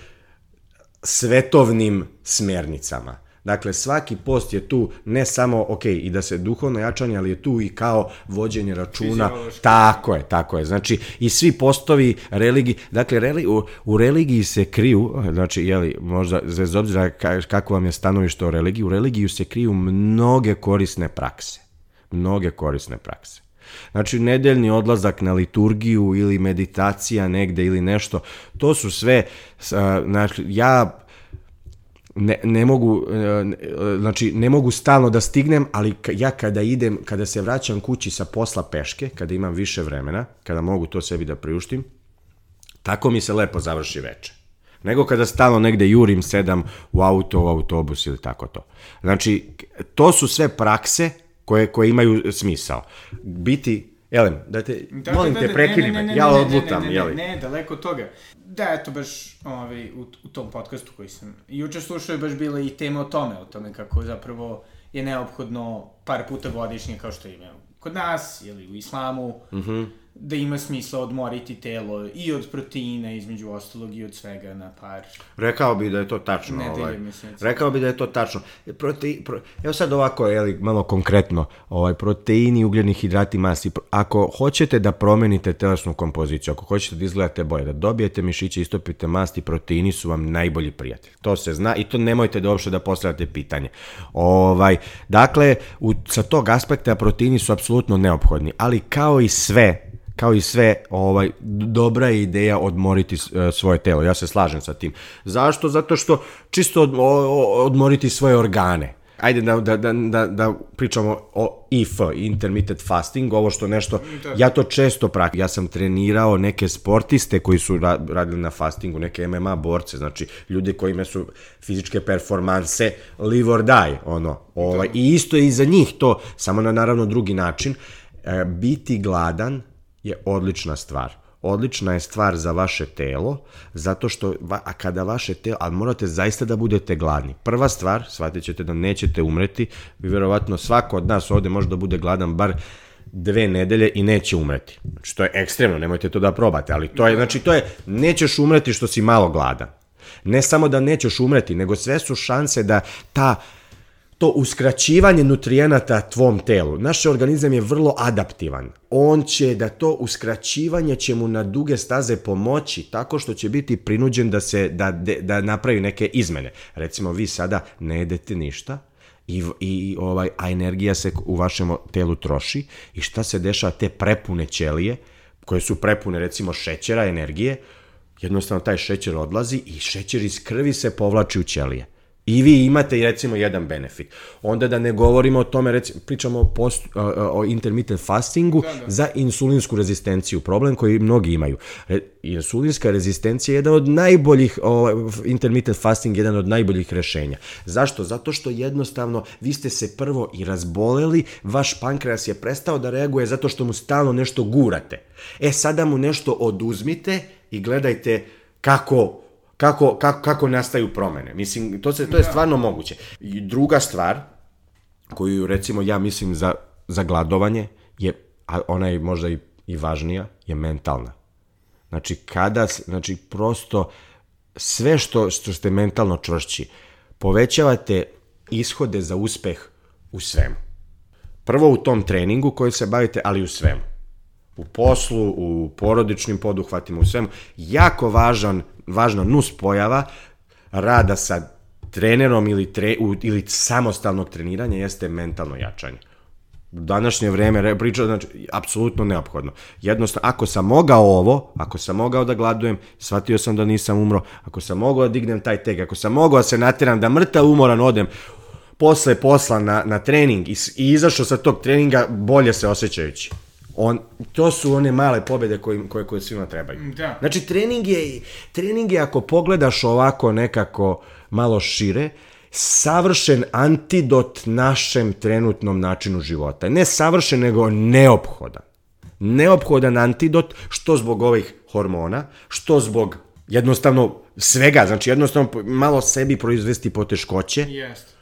svetovnim smernicama. Dakle, svaki post je tu ne samo, ok, i da se duhovno jačanje, ali je tu i kao vođenje računa. Tako je, tako je. Znači, i svi postovi religiji, dakle, reli, u, u religiji se kriju, znači, jeli, možda, bez obzira ka- kako vam je stanovište o religiji, u religiju se kriju mnoge korisne prakse. Mnoge korisne prakse. Znači, nedeljni odlazak na liturgiju ili meditacija negde ili nešto, to su sve, znači, ja ne, ne mogu, e, ne, e, znači ne mogu stalno da stignem, ali ja kada idem, kada se vraćam kući sa posla peške, kada imam više vremena, kada mogu to sebi da priuštim, tako mi se lepo završi veče. Nego kada stalno negde jurim, sedam u auto, u autobus ili tako to. Znači, to su sve prakse koje, koje imaju smisao. Biti, Elem, da te, Da, molim da, te, da, prekini ne, ne, me, ja odlutam, ne, ne, jeli? Ne, ne, daleko od toga. Da, eto, baš ovaj, u, u tom podcastu koji sam juče slušao je baš bila i tema o tome, o tome kako zapravo je neophodno par puta godišnje, kao što ima kod nas, ili u islamu, mm Mhm. -hmm. Da ima smisla odmoriti telo i od proteina, između ostalog, i od svega na par. Rekao bi da je to tačno. Nedelje, ovaj. meseci. Rekao bi da je to tačno. Prote, pro, evo sad ovako, jeli, malo konkretno, ovaj, proteini, ugljeni hidrati, masti. Pro- Ako hoćete da promenite telesnu kompoziciju, ako hoćete da izgledate bolje, da dobijete mišiće, istopite masti, proteini su vam najbolji prijatelj. To se zna i to nemojte da uopšte da postavljate pitanje. Ovaj, dakle, u, sa tog aspekta proteini su apsolutno neophodni, ali kao i sve, kao i sve, ovaj dobra je ideja odmoriti e, svoje telo. Ja se slažem sa tim. Zašto? Zato što čisto odmoriti svoje organe. Ajde da, da, da, da, da pričamo o IF, intermittent fasting, ovo što nešto, ja to često praktičam. Ja sam trenirao neke sportiste koji su ra- radili na fastingu, neke MMA borce, znači ljudi kojima su fizičke performanse live or die, ono, ovaj, i isto je i za njih to, samo na naravno drugi način. E, biti gladan je odlična stvar. Odlična je stvar za vaše telo, zato što, a kada vaše telo, ali morate zaista da budete gladni. Prva stvar, shvatit ćete da nećete umreti, vi verovatno svako od nas ovde može da bude gladan bar dve nedelje i neće umreti. Znači, to je ekstremno, nemojte to da probate, ali to je, znači, to je, nećeš umreti što si malo gladan. Ne samo da nećeš umreti, nego sve su šanse da ta to uskraćivanje nutrijenata tvom telu. Naš organizam je vrlo adaptivan. On će da to uskraćivanje će mu na duge staze pomoći tako što će biti prinuđen da se da, da napravi neke izmene. Recimo vi sada ne jedete ništa, i, i ovaj, a energija se u vašem telu troši i šta se dešava te prepune ćelije koje su prepune recimo šećera, energije, jednostavno taj šećer odlazi i šećer iz krvi se povlači u ćelije. I vi imate recimo jedan benefit. Onda da ne govorimo o tome, recimo, pričamo o, post, o, o intermittent fastingu da, da. za insulinsku rezistenciju, problem koji mnogi imaju. Re, insulinska rezistencija je jedan od najboljih, o, intermittent fasting je jedan od najboljih rešenja. Zašto? Zato što jednostavno vi ste se prvo i razboleli, vaš pankreas je prestao da reaguje zato što mu stalno nešto gurate. E sada mu nešto oduzmite i gledajte kako kako, kako, kako nastaju promene. Mislim, to, se, to je stvarno moguće. I druga stvar, koju recimo ja mislim za, za gladovanje, je, a ona je možda i, i važnija, je mentalna. Znači, kada, znači, prosto sve što, što ste mentalno čvršći, povećavate ishode za uspeh u svemu. Prvo u tom treningu koji se bavite, ali u svemu u poslu, u porodičnim poduhvatima, u svemu. Jako važan, važna nus pojava rada sa trenerom ili, tre, ili samostalnog treniranja jeste mentalno jačanje. Današnje vreme re- priča, znači, apsolutno neophodno. Jednostavno, ako sam mogao ovo, ako sam mogao da gladujem, shvatio sam da nisam umro, ako sam mogao da dignem taj teg, ako sam mogao da se natjeram da mrtav umoran odem posle posla na, na trening i, i izašao sa tog treninga bolje se osjećajući. On, to su one male pobede koje, koje, koje svima trebaju. Da. Znači, trening je, trening je, ako pogledaš ovako nekako malo šire, savršen antidot našem trenutnom načinu života. Ne savršen, nego neophodan. Neophodan antidot, što zbog ovih hormona, što zbog jednostavno svega, znači jednostavno malo sebi proizvesti poteškoće, Jeste.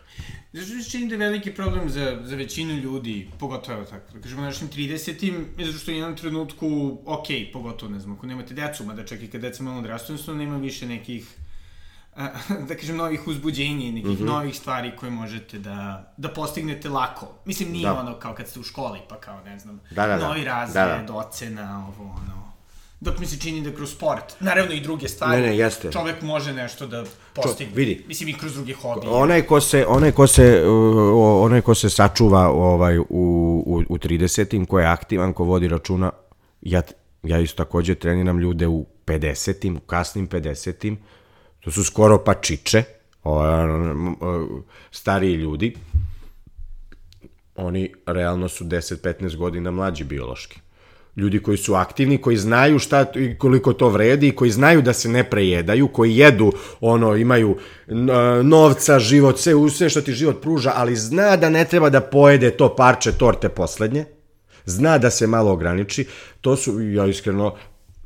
Mi se čini da je veliki problem za, za većinu ljudi, pogotovo tako, da kažemo na našim 30-im, je zato što u jednom trenutku, ok, pogotovo, ne znam, ako nemate decu, mada čak i kad deca malo odrastu, jednostavno nema više nekih <laughs> da kažem, novih uzbuđenja i nekih mm -hmm. novih stvari koje možete da, da postignete lako. Mislim, nije da. ono kao kad ste u školi, pa kao, ne znam, da, da, da. novi razred, da, da. ocena, ovo, ono. Dok mi se čini da kroz sport, naravno i druge stvari, ne, ne, jeste. čovek može nešto da postigne. Čo, vidi. Mislim, i kroz druge hobije. Onaj ko se, onaj ko se, uh, onaj ko se sačuva ovaj, u, u, u 30-im, ko je aktivan, ko vodi računa, ja, ja isto takođe treniram ljude u 50-im, u kasnim 50-im, to su skoro pa čiče, stariji ljudi, oni realno su 10-15 godina mlađi biološki. Ljudi koji su aktivni, koji znaju šta i koliko to vredi, koji znaju da se ne prejedaju, koji jedu, ono, imaju novca, život, sve, sve što ti život pruža, ali zna da ne treba da pojede to parče torte poslednje, zna da se malo ograniči, to su, ja iskreno,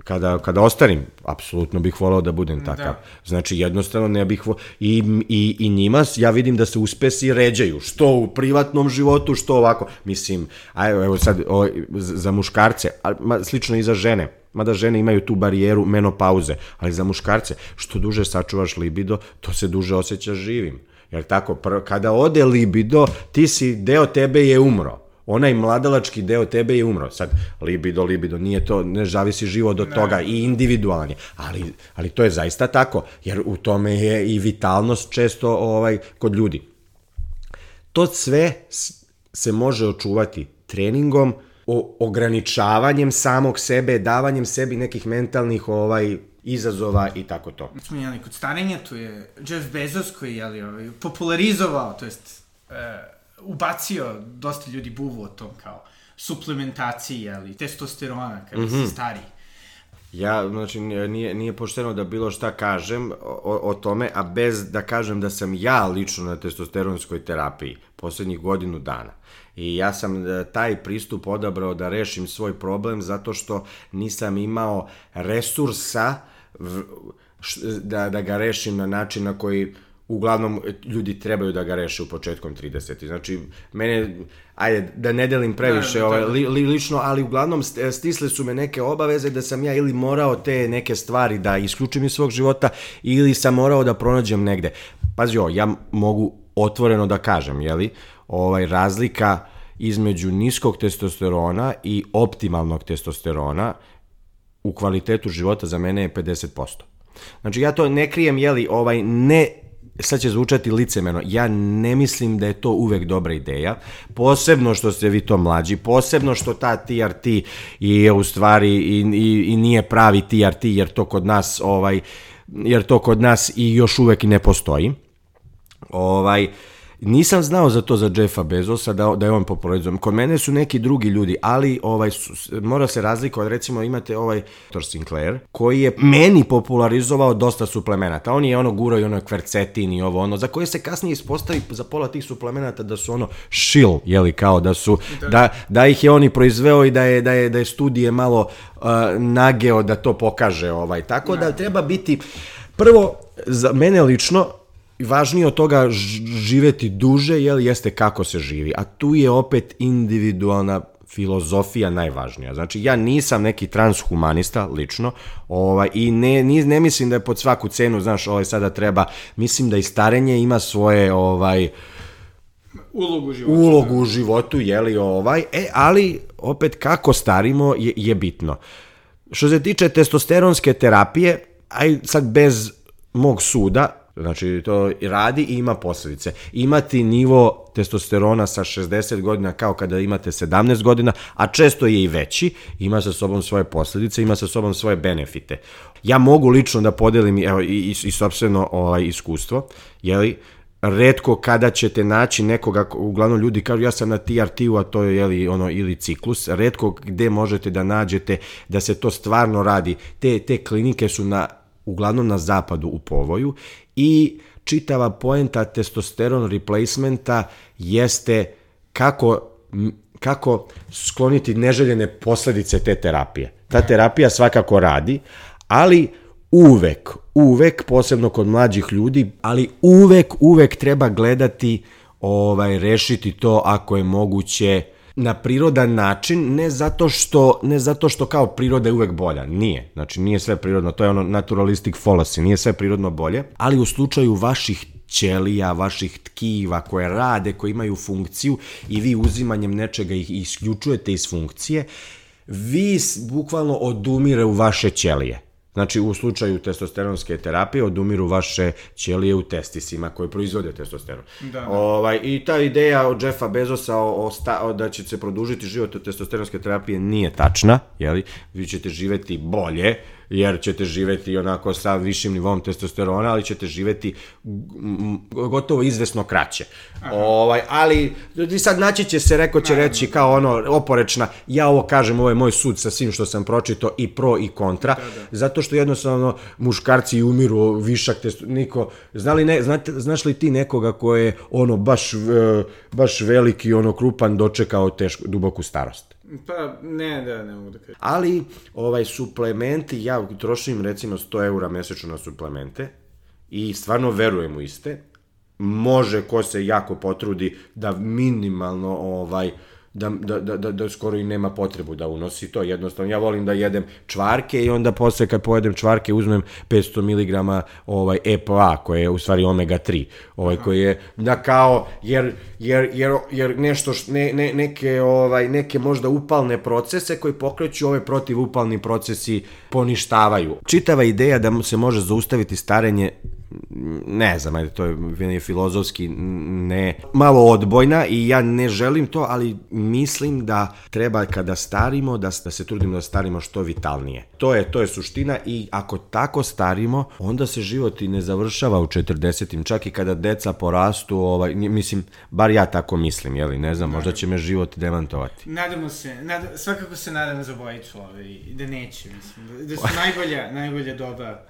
kada, kada ostarim, apsolutno bih volao da budem takav. Da. Znači, jednostavno ne bih volao, i, i, i njima ja vidim da se uspesi ređaju, što u privatnom životu, što ovako. Mislim, a evo, evo sad, o, za muškarce, a, ma, slično i za žene, mada žene imaju tu barijeru menopauze, ali za muškarce, što duže sačuvaš libido, to se duže osjećaš živim. Jer tako, pr kada ode libido, ti si, deo tebe je umro onaj mladalački deo tebe je umro. Sad, libido, libido, nije to, ne zavisi život od toga i individualni, ali, ali to je zaista tako, jer u tome je i vitalnost često ovaj kod ljudi. To sve se može očuvati treningom, o, ograničavanjem samog sebe, davanjem sebi nekih mentalnih ovaj izazova i tako to. Smo jeli kod starenja, tu je Jeff Bezos koji je jeli, ovaj, popularizovao, to jest e, ubacio dosta ljudi buvu o tom kao suplementaciji, ali testosterona kada mm -hmm. mhm. stari. Ja, znači, nije, nije pošteno da bilo šta kažem o, o tome, a bez da kažem da sam ja lično na testosteronskoj terapiji poslednjih godinu dana. I ja sam e, taj pristup odabrao da rešim svoj problem zato što nisam imao resursa v, š, da, da ga rešim na način na koji uglavnom ljudi trebaju da ga reše u početkom 30. Znači, mene, ajde, da ne delim previše ne, ovaj, li, li, lično, ali uglavnom stisle su me neke obaveze da sam ja ili morao te neke stvari da isključim iz svog života ili sam morao da pronađem negde. Pazi ovo, ja mogu otvoreno da kažem, jeli, ovaj, razlika između niskog testosterona i optimalnog testosterona u kvalitetu života za mene je 50%. Znači ja to ne krijem, jeli, ovaj, ne sad će zvučati licemeno, ja ne mislim da je to uvek dobra ideja, posebno što ste vi to mlađi, posebno što ta TRT je u stvari i, i, i nije pravi TRT jer to kod nas ovaj jer to kod nas i još uvek ne postoji. Ovaj uh, Nisam znao za to za Jeffa Bezosa da, da je on popularizovan. Kod mene su neki drugi ljudi, ali ovaj mora se razlikovati. Recimo imate ovaj Thor Sinclair koji je meni popularizovao dosta suplemenata. On je ono gurao i ono kvercetin i ovo ono za koje se kasnije ispostavi za pola tih suplemenata da su ono šil, je li kao da su da, da, da ih je on i proizveo i da je da je da je studije malo uh, nageo da to pokaže ovaj. Tako da treba biti prvo za mene lično važnije od toga živeti duže, jel, jeste kako se živi. A tu je opet individualna filozofija najvažnija. Znači, ja nisam neki transhumanista, lično, ovaj, i ne, ne, ne mislim da je pod svaku cenu, znaš, ovaj, sada treba, mislim da i starenje ima svoje, ovaj, ulogu u životu. Ulogu u životu, jeli, ovaj, e, ali, opet, kako starimo je, je bitno. Što se tiče testosteronske terapije, aj sad bez mog suda, Znači, to radi i ima posljedice. Imati nivo testosterona sa 60 godina kao kada imate 17 godina, a često je i veći, ima sa sobom svoje posljedice, ima sa sobom svoje benefite. Ja mogu lično da podelim evo, i, i, i sobstveno ovaj, iskustvo, jeli, redko kada ćete naći nekoga, uglavnom ljudi kažu ja sam na TRT-u, a to je jeli, ono, ili ciklus, redko gde možete da nađete da se to stvarno radi. Te, te klinike su na uglavnom na zapadu u povoju i čitava poenta testosteron replacementa jeste kako, kako skloniti neželjene posledice te terapije. Ta terapija svakako radi, ali uvek, uvek, posebno kod mlađih ljudi, ali uvek, uvek treba gledati, ovaj, rešiti to ako je moguće na prirodan način, ne zato što, ne zato što kao priroda je uvek bolja. Nije. Znači, nije sve prirodno. To je ono naturalistic fallacy. Nije sve prirodno bolje. Ali u slučaju vaših ćelija, vaših tkiva koje rade, koje imaju funkciju i vi uzimanjem nečega ih isključujete iz funkcije, vi bukvalno odumire u vaše ćelije. Znači, u slučaju testosteronske terapije odumiru vaše ćelije u testisima koje proizvode testosteron. Da, da. Ovaj, I ta ideja od Jeffa Bezosa o, o, sta, o da će se produžiti život od testosteronske terapije nije tačna, jeli? Vi ćete živeti bolje, jer ćete živeti onako sa višim nivom testosterona, ali ćete živeti gotovo izvesno kraće. Ovaj, ali sad naći će se, neko će reći kao ono oporečna, ja ovo kažem, ovo je moj sud sa svim što sam pročito i pro i kontra, da, da. zato što jednostavno muškarci umiru višak testosterona, niko, znali ne, znate, znaš li ti nekoga ko je ono baš, baš veliki, ono krupan dočekao tešku, duboku starost? Pa, ne, da, ne mogu da kažem. Ali, ovaj, suplementi, ja trošim recimo 100 eura mesečno na suplemente i stvarno verujem u iste. Može ko se jako potrudi da minimalno ovaj, da, da, da, da, da skoro i nema potrebu da unosi to. Jednostavno, ja volim da jedem čvarke i onda posle kad pojedem čvarke uzmem 500 mg ovaj, EPA, koje je u stvari omega 3, ovaj, koji je da kao, jer, jer, jer, jer nešto, š, ne, ne, neke, ovaj, neke možda upalne procese koji pokreću ove protivupalni procesi poništavaju. Čitava ideja da se može zaustaviti starenje ne znam, ajde, to je, je filozofski ne, malo odbojna i ja ne želim to, ali mislim da treba kada starimo, da, da se trudimo da starimo što vitalnije. To je, to je suština i ako tako starimo, onda se život i ne završava u 40. Čak i kada deca porastu, ovaj, mislim, bar ja tako mislim, jeli, ne znam, možda će me život demantovati. Nadamo se, nad, svakako se nadam za bojicu, ovaj, da neće, mislim, da su najbolja, najbolja doba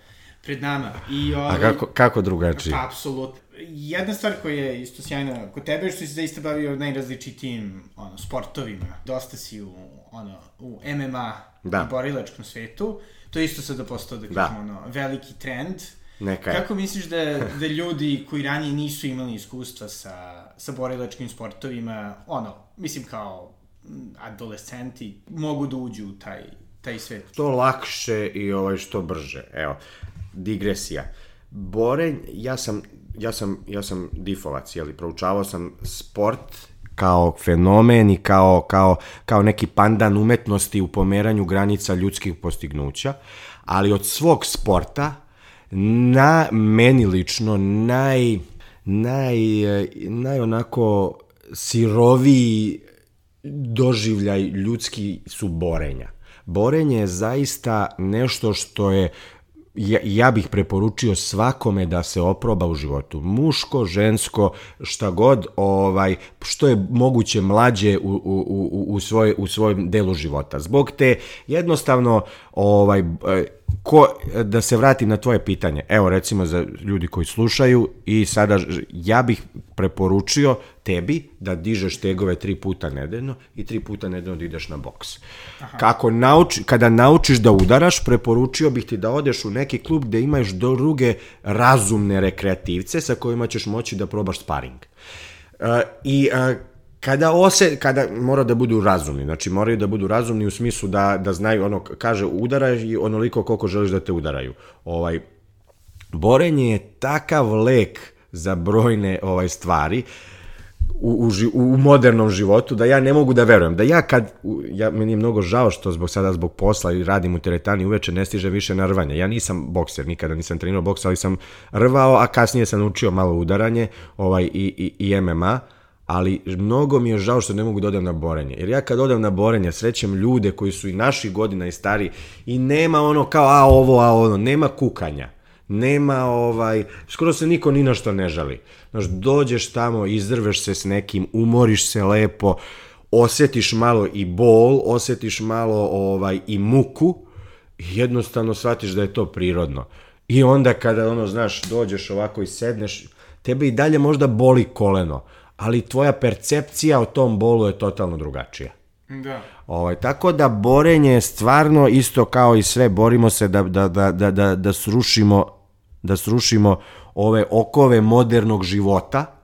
pred nama. I, ovaj, A kako, kako drugačije? Pa, apsolutno. Jedna stvar koja je isto sjajna kod tebe je što si zaista bavio najrazličitijim ono, sportovima. Dosta si u, ono, u MMA da. i borilačkom svetu. To je isto sada postao, da, da. kažemo, da. ono, veliki trend. Neka je. Kako misliš da, da ljudi koji ranije nisu imali iskustva sa, sa borilačkim sportovima, ono, mislim kao adolescenti, mogu da uđu u taj, taj svet? Što lakše i ovaj što brže. Evo, digresija. Borenj, ja sam, ja sam, ja sam difovac, jeli, proučavao sam sport kao fenomen i kao, kao, kao neki pandan umetnosti u pomeranju granica ljudskih postignuća, ali od svog sporta na meni lično naj, naj, naj onako siroviji doživljaj ljudski su borenja. Borenje je zaista nešto što je ja, ja bih preporučio svakome da se oproba u životu. Muško, žensko, šta god, ovaj, što je moguće mlađe u, u, u, u, svoj, u svojem delu života. Zbog te jednostavno ovaj, ko, da se vratim na tvoje pitanje, evo recimo za ljudi koji slušaju i sada ja bih preporučio tebi da dižeš tegove tri puta nedeljno i tri puta nedeljno da ideš na boks. Aha. Kako nauči, kada naučiš da udaraš, preporučio bih ti da odeš u neki klub gde imaš druge razumne rekreativce sa kojima ćeš moći da probaš sparing. Uh, I uh, kada ose, kada mora da budu razumni, znači moraju da budu razumni u smislu da, da znaju, ono, kaže udaraj i onoliko koliko želiš da te udaraju. Ovaj, borenje je takav lek za brojne ovaj stvari, u, u, u modernom životu da ja ne mogu da verujem da ja kad ja meni je mnogo žao što zbog sada zbog posla i radim u teretani uveče ne stiže više na rvanje. Ja nisam bokser, nikada nisam trenirao boks, ali sam rvao, a kasnije sam naučio malo udaranje, ovaj i i, i MMA ali mnogo mi je žao što ne mogu da odem na borenje. Jer ja kad odem na borenje srećem ljude koji su i naših godina i stari i nema ono kao a ovo, a ono, nema kukanja. Nema ovaj, skoro se niko ni na što ne žali. Znaš, dođeš tamo, izdrveš se s nekim, umoriš se lepo, osjetiš malo i bol, osjetiš malo ovaj i muku jednostavno shvatiš da je to prirodno. I onda kada ono, znaš, dođeš ovako i sedneš, tebe i dalje možda boli koleno, ali tvoja percepcija o tom bolu je totalno drugačija. Da. Ovaj, tako da borenje je stvarno isto kao i sve, borimo se da, da, da, da, da, da srušimo da srušimo ove okove modernog života,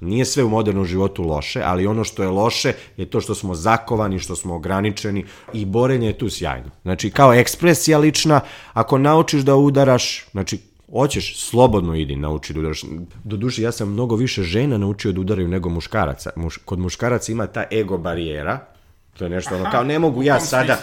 Nije sve u modernom životu loše, ali ono što je loše je to što smo zakovani, što smo ograničeni i borenje je tu sjajno. Znači, kao ekspresija lična, ako naučiš da udaraš, znači, hoćeš, slobodno idi nauči da udaraš. Doduše, ja sam mnogo više žena naučio da udaraju nego muškaraca. Muš, kod muškaraca ima ta ego barijera, To je nešto ono, kao ne mogu ja sada,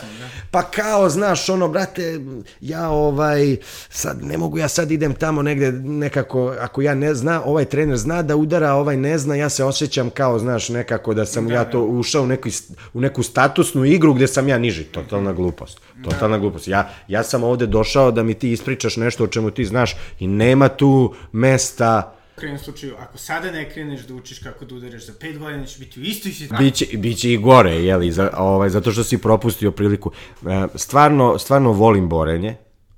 pa kao, znaš, ono, brate, ja ovaj, sad, ne mogu ja sad idem tamo negde nekako, ako ja ne zna, ovaj trener zna da udara, ovaj ne zna, ja se osjećam kao, znaš, nekako da sam ja to ušao u, neku, u neku statusnu igru gde sam ja niži, totalna glupost, totalna glupost. Ja, ja sam ovde došao da mi ti ispričaš nešto o čemu ti znaš i nema tu mesta U krenom slučaju, ako sada ne kreneš da učiš kako da udaraš za 5 godina, ćeš biti u istoj situaciji. Biće, biće i gore, jeli, za, ovaj, zato što si propustio priliku. E, Stvarno, stvarno volim borenje,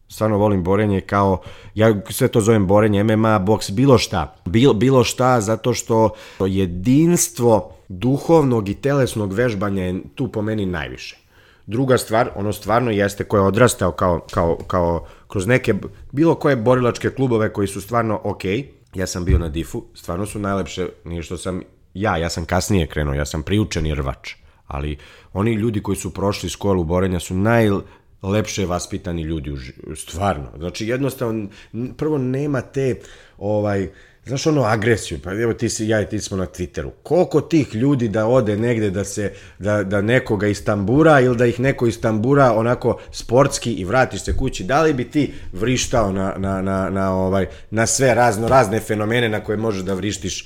stvarno volim borenje kao, ja sve to zovem borenje, MMA, boks, bilo šta. Bilo, bilo šta zato što jedinstvo duhovnog i telesnog vežbanja je tu po meni najviše. Druga stvar, ono stvarno jeste ko je odrastao kao, kao, kao kroz neke, bilo koje borilačke klubove koji su stvarno okej, okay, ja sam bio na difu, stvarno su najlepše, nije što sam ja, ja sam kasnije krenuo, ja sam priučeni rvač, ali oni ljudi koji su prošli školu borenja su najlepše vaspitani ljudi, stvarno. Znači, jednostavno, prvo nema te, ovaj, Znaš ono agresiju, pa evo ti si, ja i ti smo na Twitteru. Koliko tih ljudi da ode negde da se, da, da nekoga istambura ili da ih neko istambura onako sportski i vratiš se kući, da li bi ti vrištao na, na, na, na, ovaj, na sve razno razne fenomene na koje možeš da vrištiš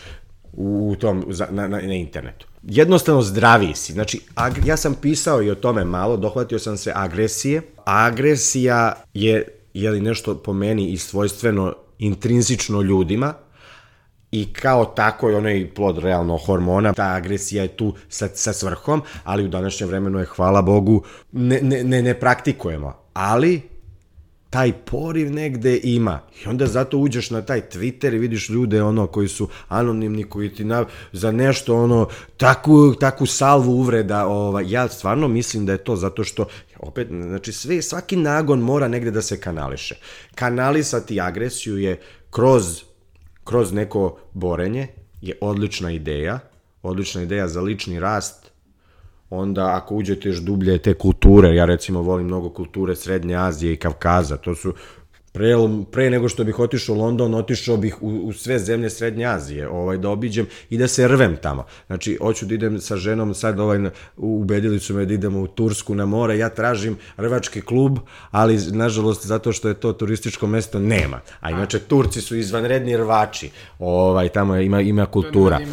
u tom, na, na, na internetu. Jednostavno zdraviji si. Znači, ja sam pisao i o tome malo, dohvatio sam se agresije. Agresija je, je li nešto po meni i svojstveno intrinzično ljudima, i kao tako je onaj plod realno hormona, ta agresija je tu sa, sa svrhom, ali u današnjem vremenu je, hvala Bogu, ne, ne, ne, ne praktikujemo. Ali, taj poriv negde ima. I onda zato uđeš na taj Twitter i vidiš ljude ono koji su anonimni, koji ti na, za nešto ono, takvu, takvu salvu uvreda. Ova, ja stvarno mislim da je to zato što opet, znači sve, svaki nagon mora negde da se kanališe. Kanalisati agresiju je kroz kroz neko borenje je odlična ideja, odlična ideja za lični rast, onda ako uđete još dublje te kulture, ja recimo volim mnogo kulture Srednje Azije i Kavkaza, to su Pre, pre nego što bih otišao u London, otišao bih u, u sve zemlje Srednje Azije, ovaj, da obiđem i da se rvem tamo. Znači, hoću da idem sa ženom, sad ovaj, ubedili su me da idemo u Tursku na more, ja tražim rvački klub, ali nažalost, zato što je to turističko mesto, nema. A inače, Turci su izvanredni rvači, ovaj, tamo ima, ima kultura. To je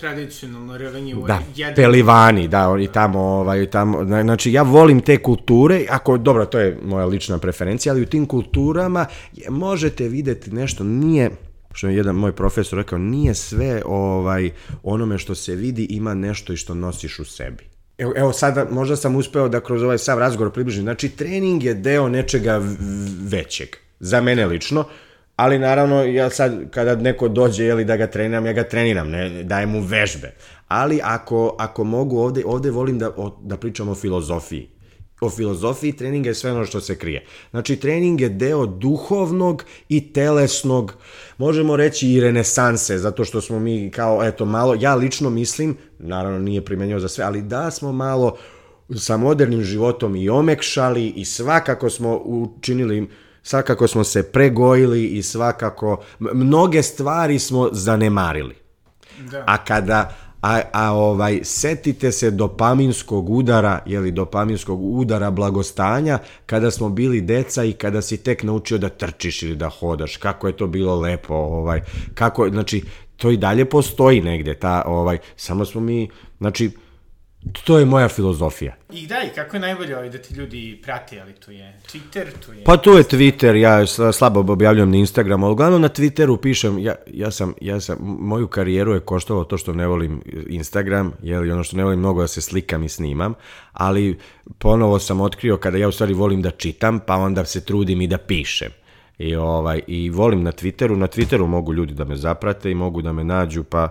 tradicionalno rvanje u da, jedan... pelivani, da, i tamo, ovaj, tamo, znači, ja volim te kulture, ako, dobro, to je moja lična preferencija, ali u tim kulturama možete videti nešto, nije, što je jedan moj profesor rekao, nije sve ovaj onome što se vidi ima nešto i što nosiš u sebi. Evo, evo sada možda sam uspeo da kroz ovaj sav razgovor približim. Znači, trening je deo nečega većeg. Za mene lično. Ali naravno, ja sad, kada neko dođe jeli, da ga treniram, ja ga treniram, ne dajem mu vežbe. Ali ako, ako mogu, ovde, ovde volim da, o, da pričam o filozofiji o filozofiji treninga je sve ono što se krije. Znači, trening je deo duhovnog i telesnog, možemo reći i renesanse, zato što smo mi kao, eto, malo, ja lično mislim, naravno nije primenjao za sve, ali da smo malo sa modernim životom i omekšali i svakako smo učinili svakako smo se pregojili i svakako mnoge stvari smo zanemarili. Da. A kada a, a ovaj setite se dopaminskog udara, je li dopaminskog udara blagostanja kada smo bili deca i kada si tek naučio da trčiš ili da hodaš, kako je to bilo lepo, ovaj kako znači to i dalje postoji negde ta ovaj samo smo mi znači To je moja filozofija. I da, i kako je najbolje ovaj da ti ljudi prate, ali to je Twitter, to je... Pa to je Twitter, ja slabo objavljujem na Instagramu, ali uglavnom na Twitteru pišem, ja, ja, sam, ja sam, moju karijeru je koštalo to što ne volim Instagram, jer ono što ne volim mnogo da se slikam i snimam, ali ponovo sam otkrio kada ja u stvari volim da čitam, pa onda se trudim i da pišem. I, ovaj, i volim na Twitteru, na Twitteru mogu ljudi da me zaprate i mogu da me nađu, pa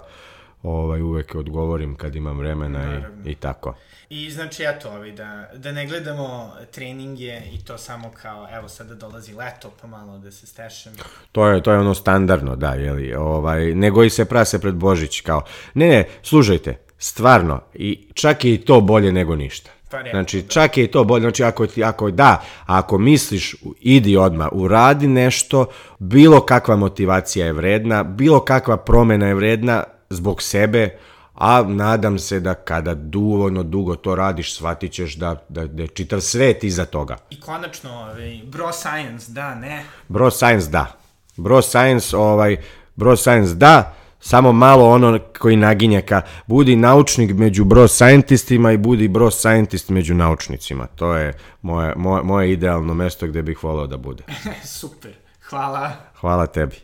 ovaj, uvek odgovorim kad imam vremena Naravno. i, i tako. I znači, eto, ovaj, da, da ne gledamo treninge i to samo kao, evo, sada dolazi leto, pa malo da se stešem. To je, to je ono standardno, da, jeli, ovaj, nego i se prase pred Božić, kao, ne, ne, slušajte, stvarno, i čak je i to bolje nego ništa. Pa Znači, čak je i to bolje, znači, ako, ti, ako da, ako misliš, idi odmah, uradi nešto, bilo kakva motivacija je vredna, bilo kakva promena je vredna zbog sebe, a nadam se da kada dovoljno dugo to radiš, shvatit ćeš da, da, da je čitav svet iza toga. I konačno, ovaj, bro science, da, ne. Bro Science da. Bro Science, ovaj, Bro Science da, samo malo ono koji naginje ka budi naučnik među bro scientistima i budi bro scientist među naučnicima. To je moje, moje, moje idealno mesto gde bih voleo da bude. <laughs> Super, hvala. Hvala tebi.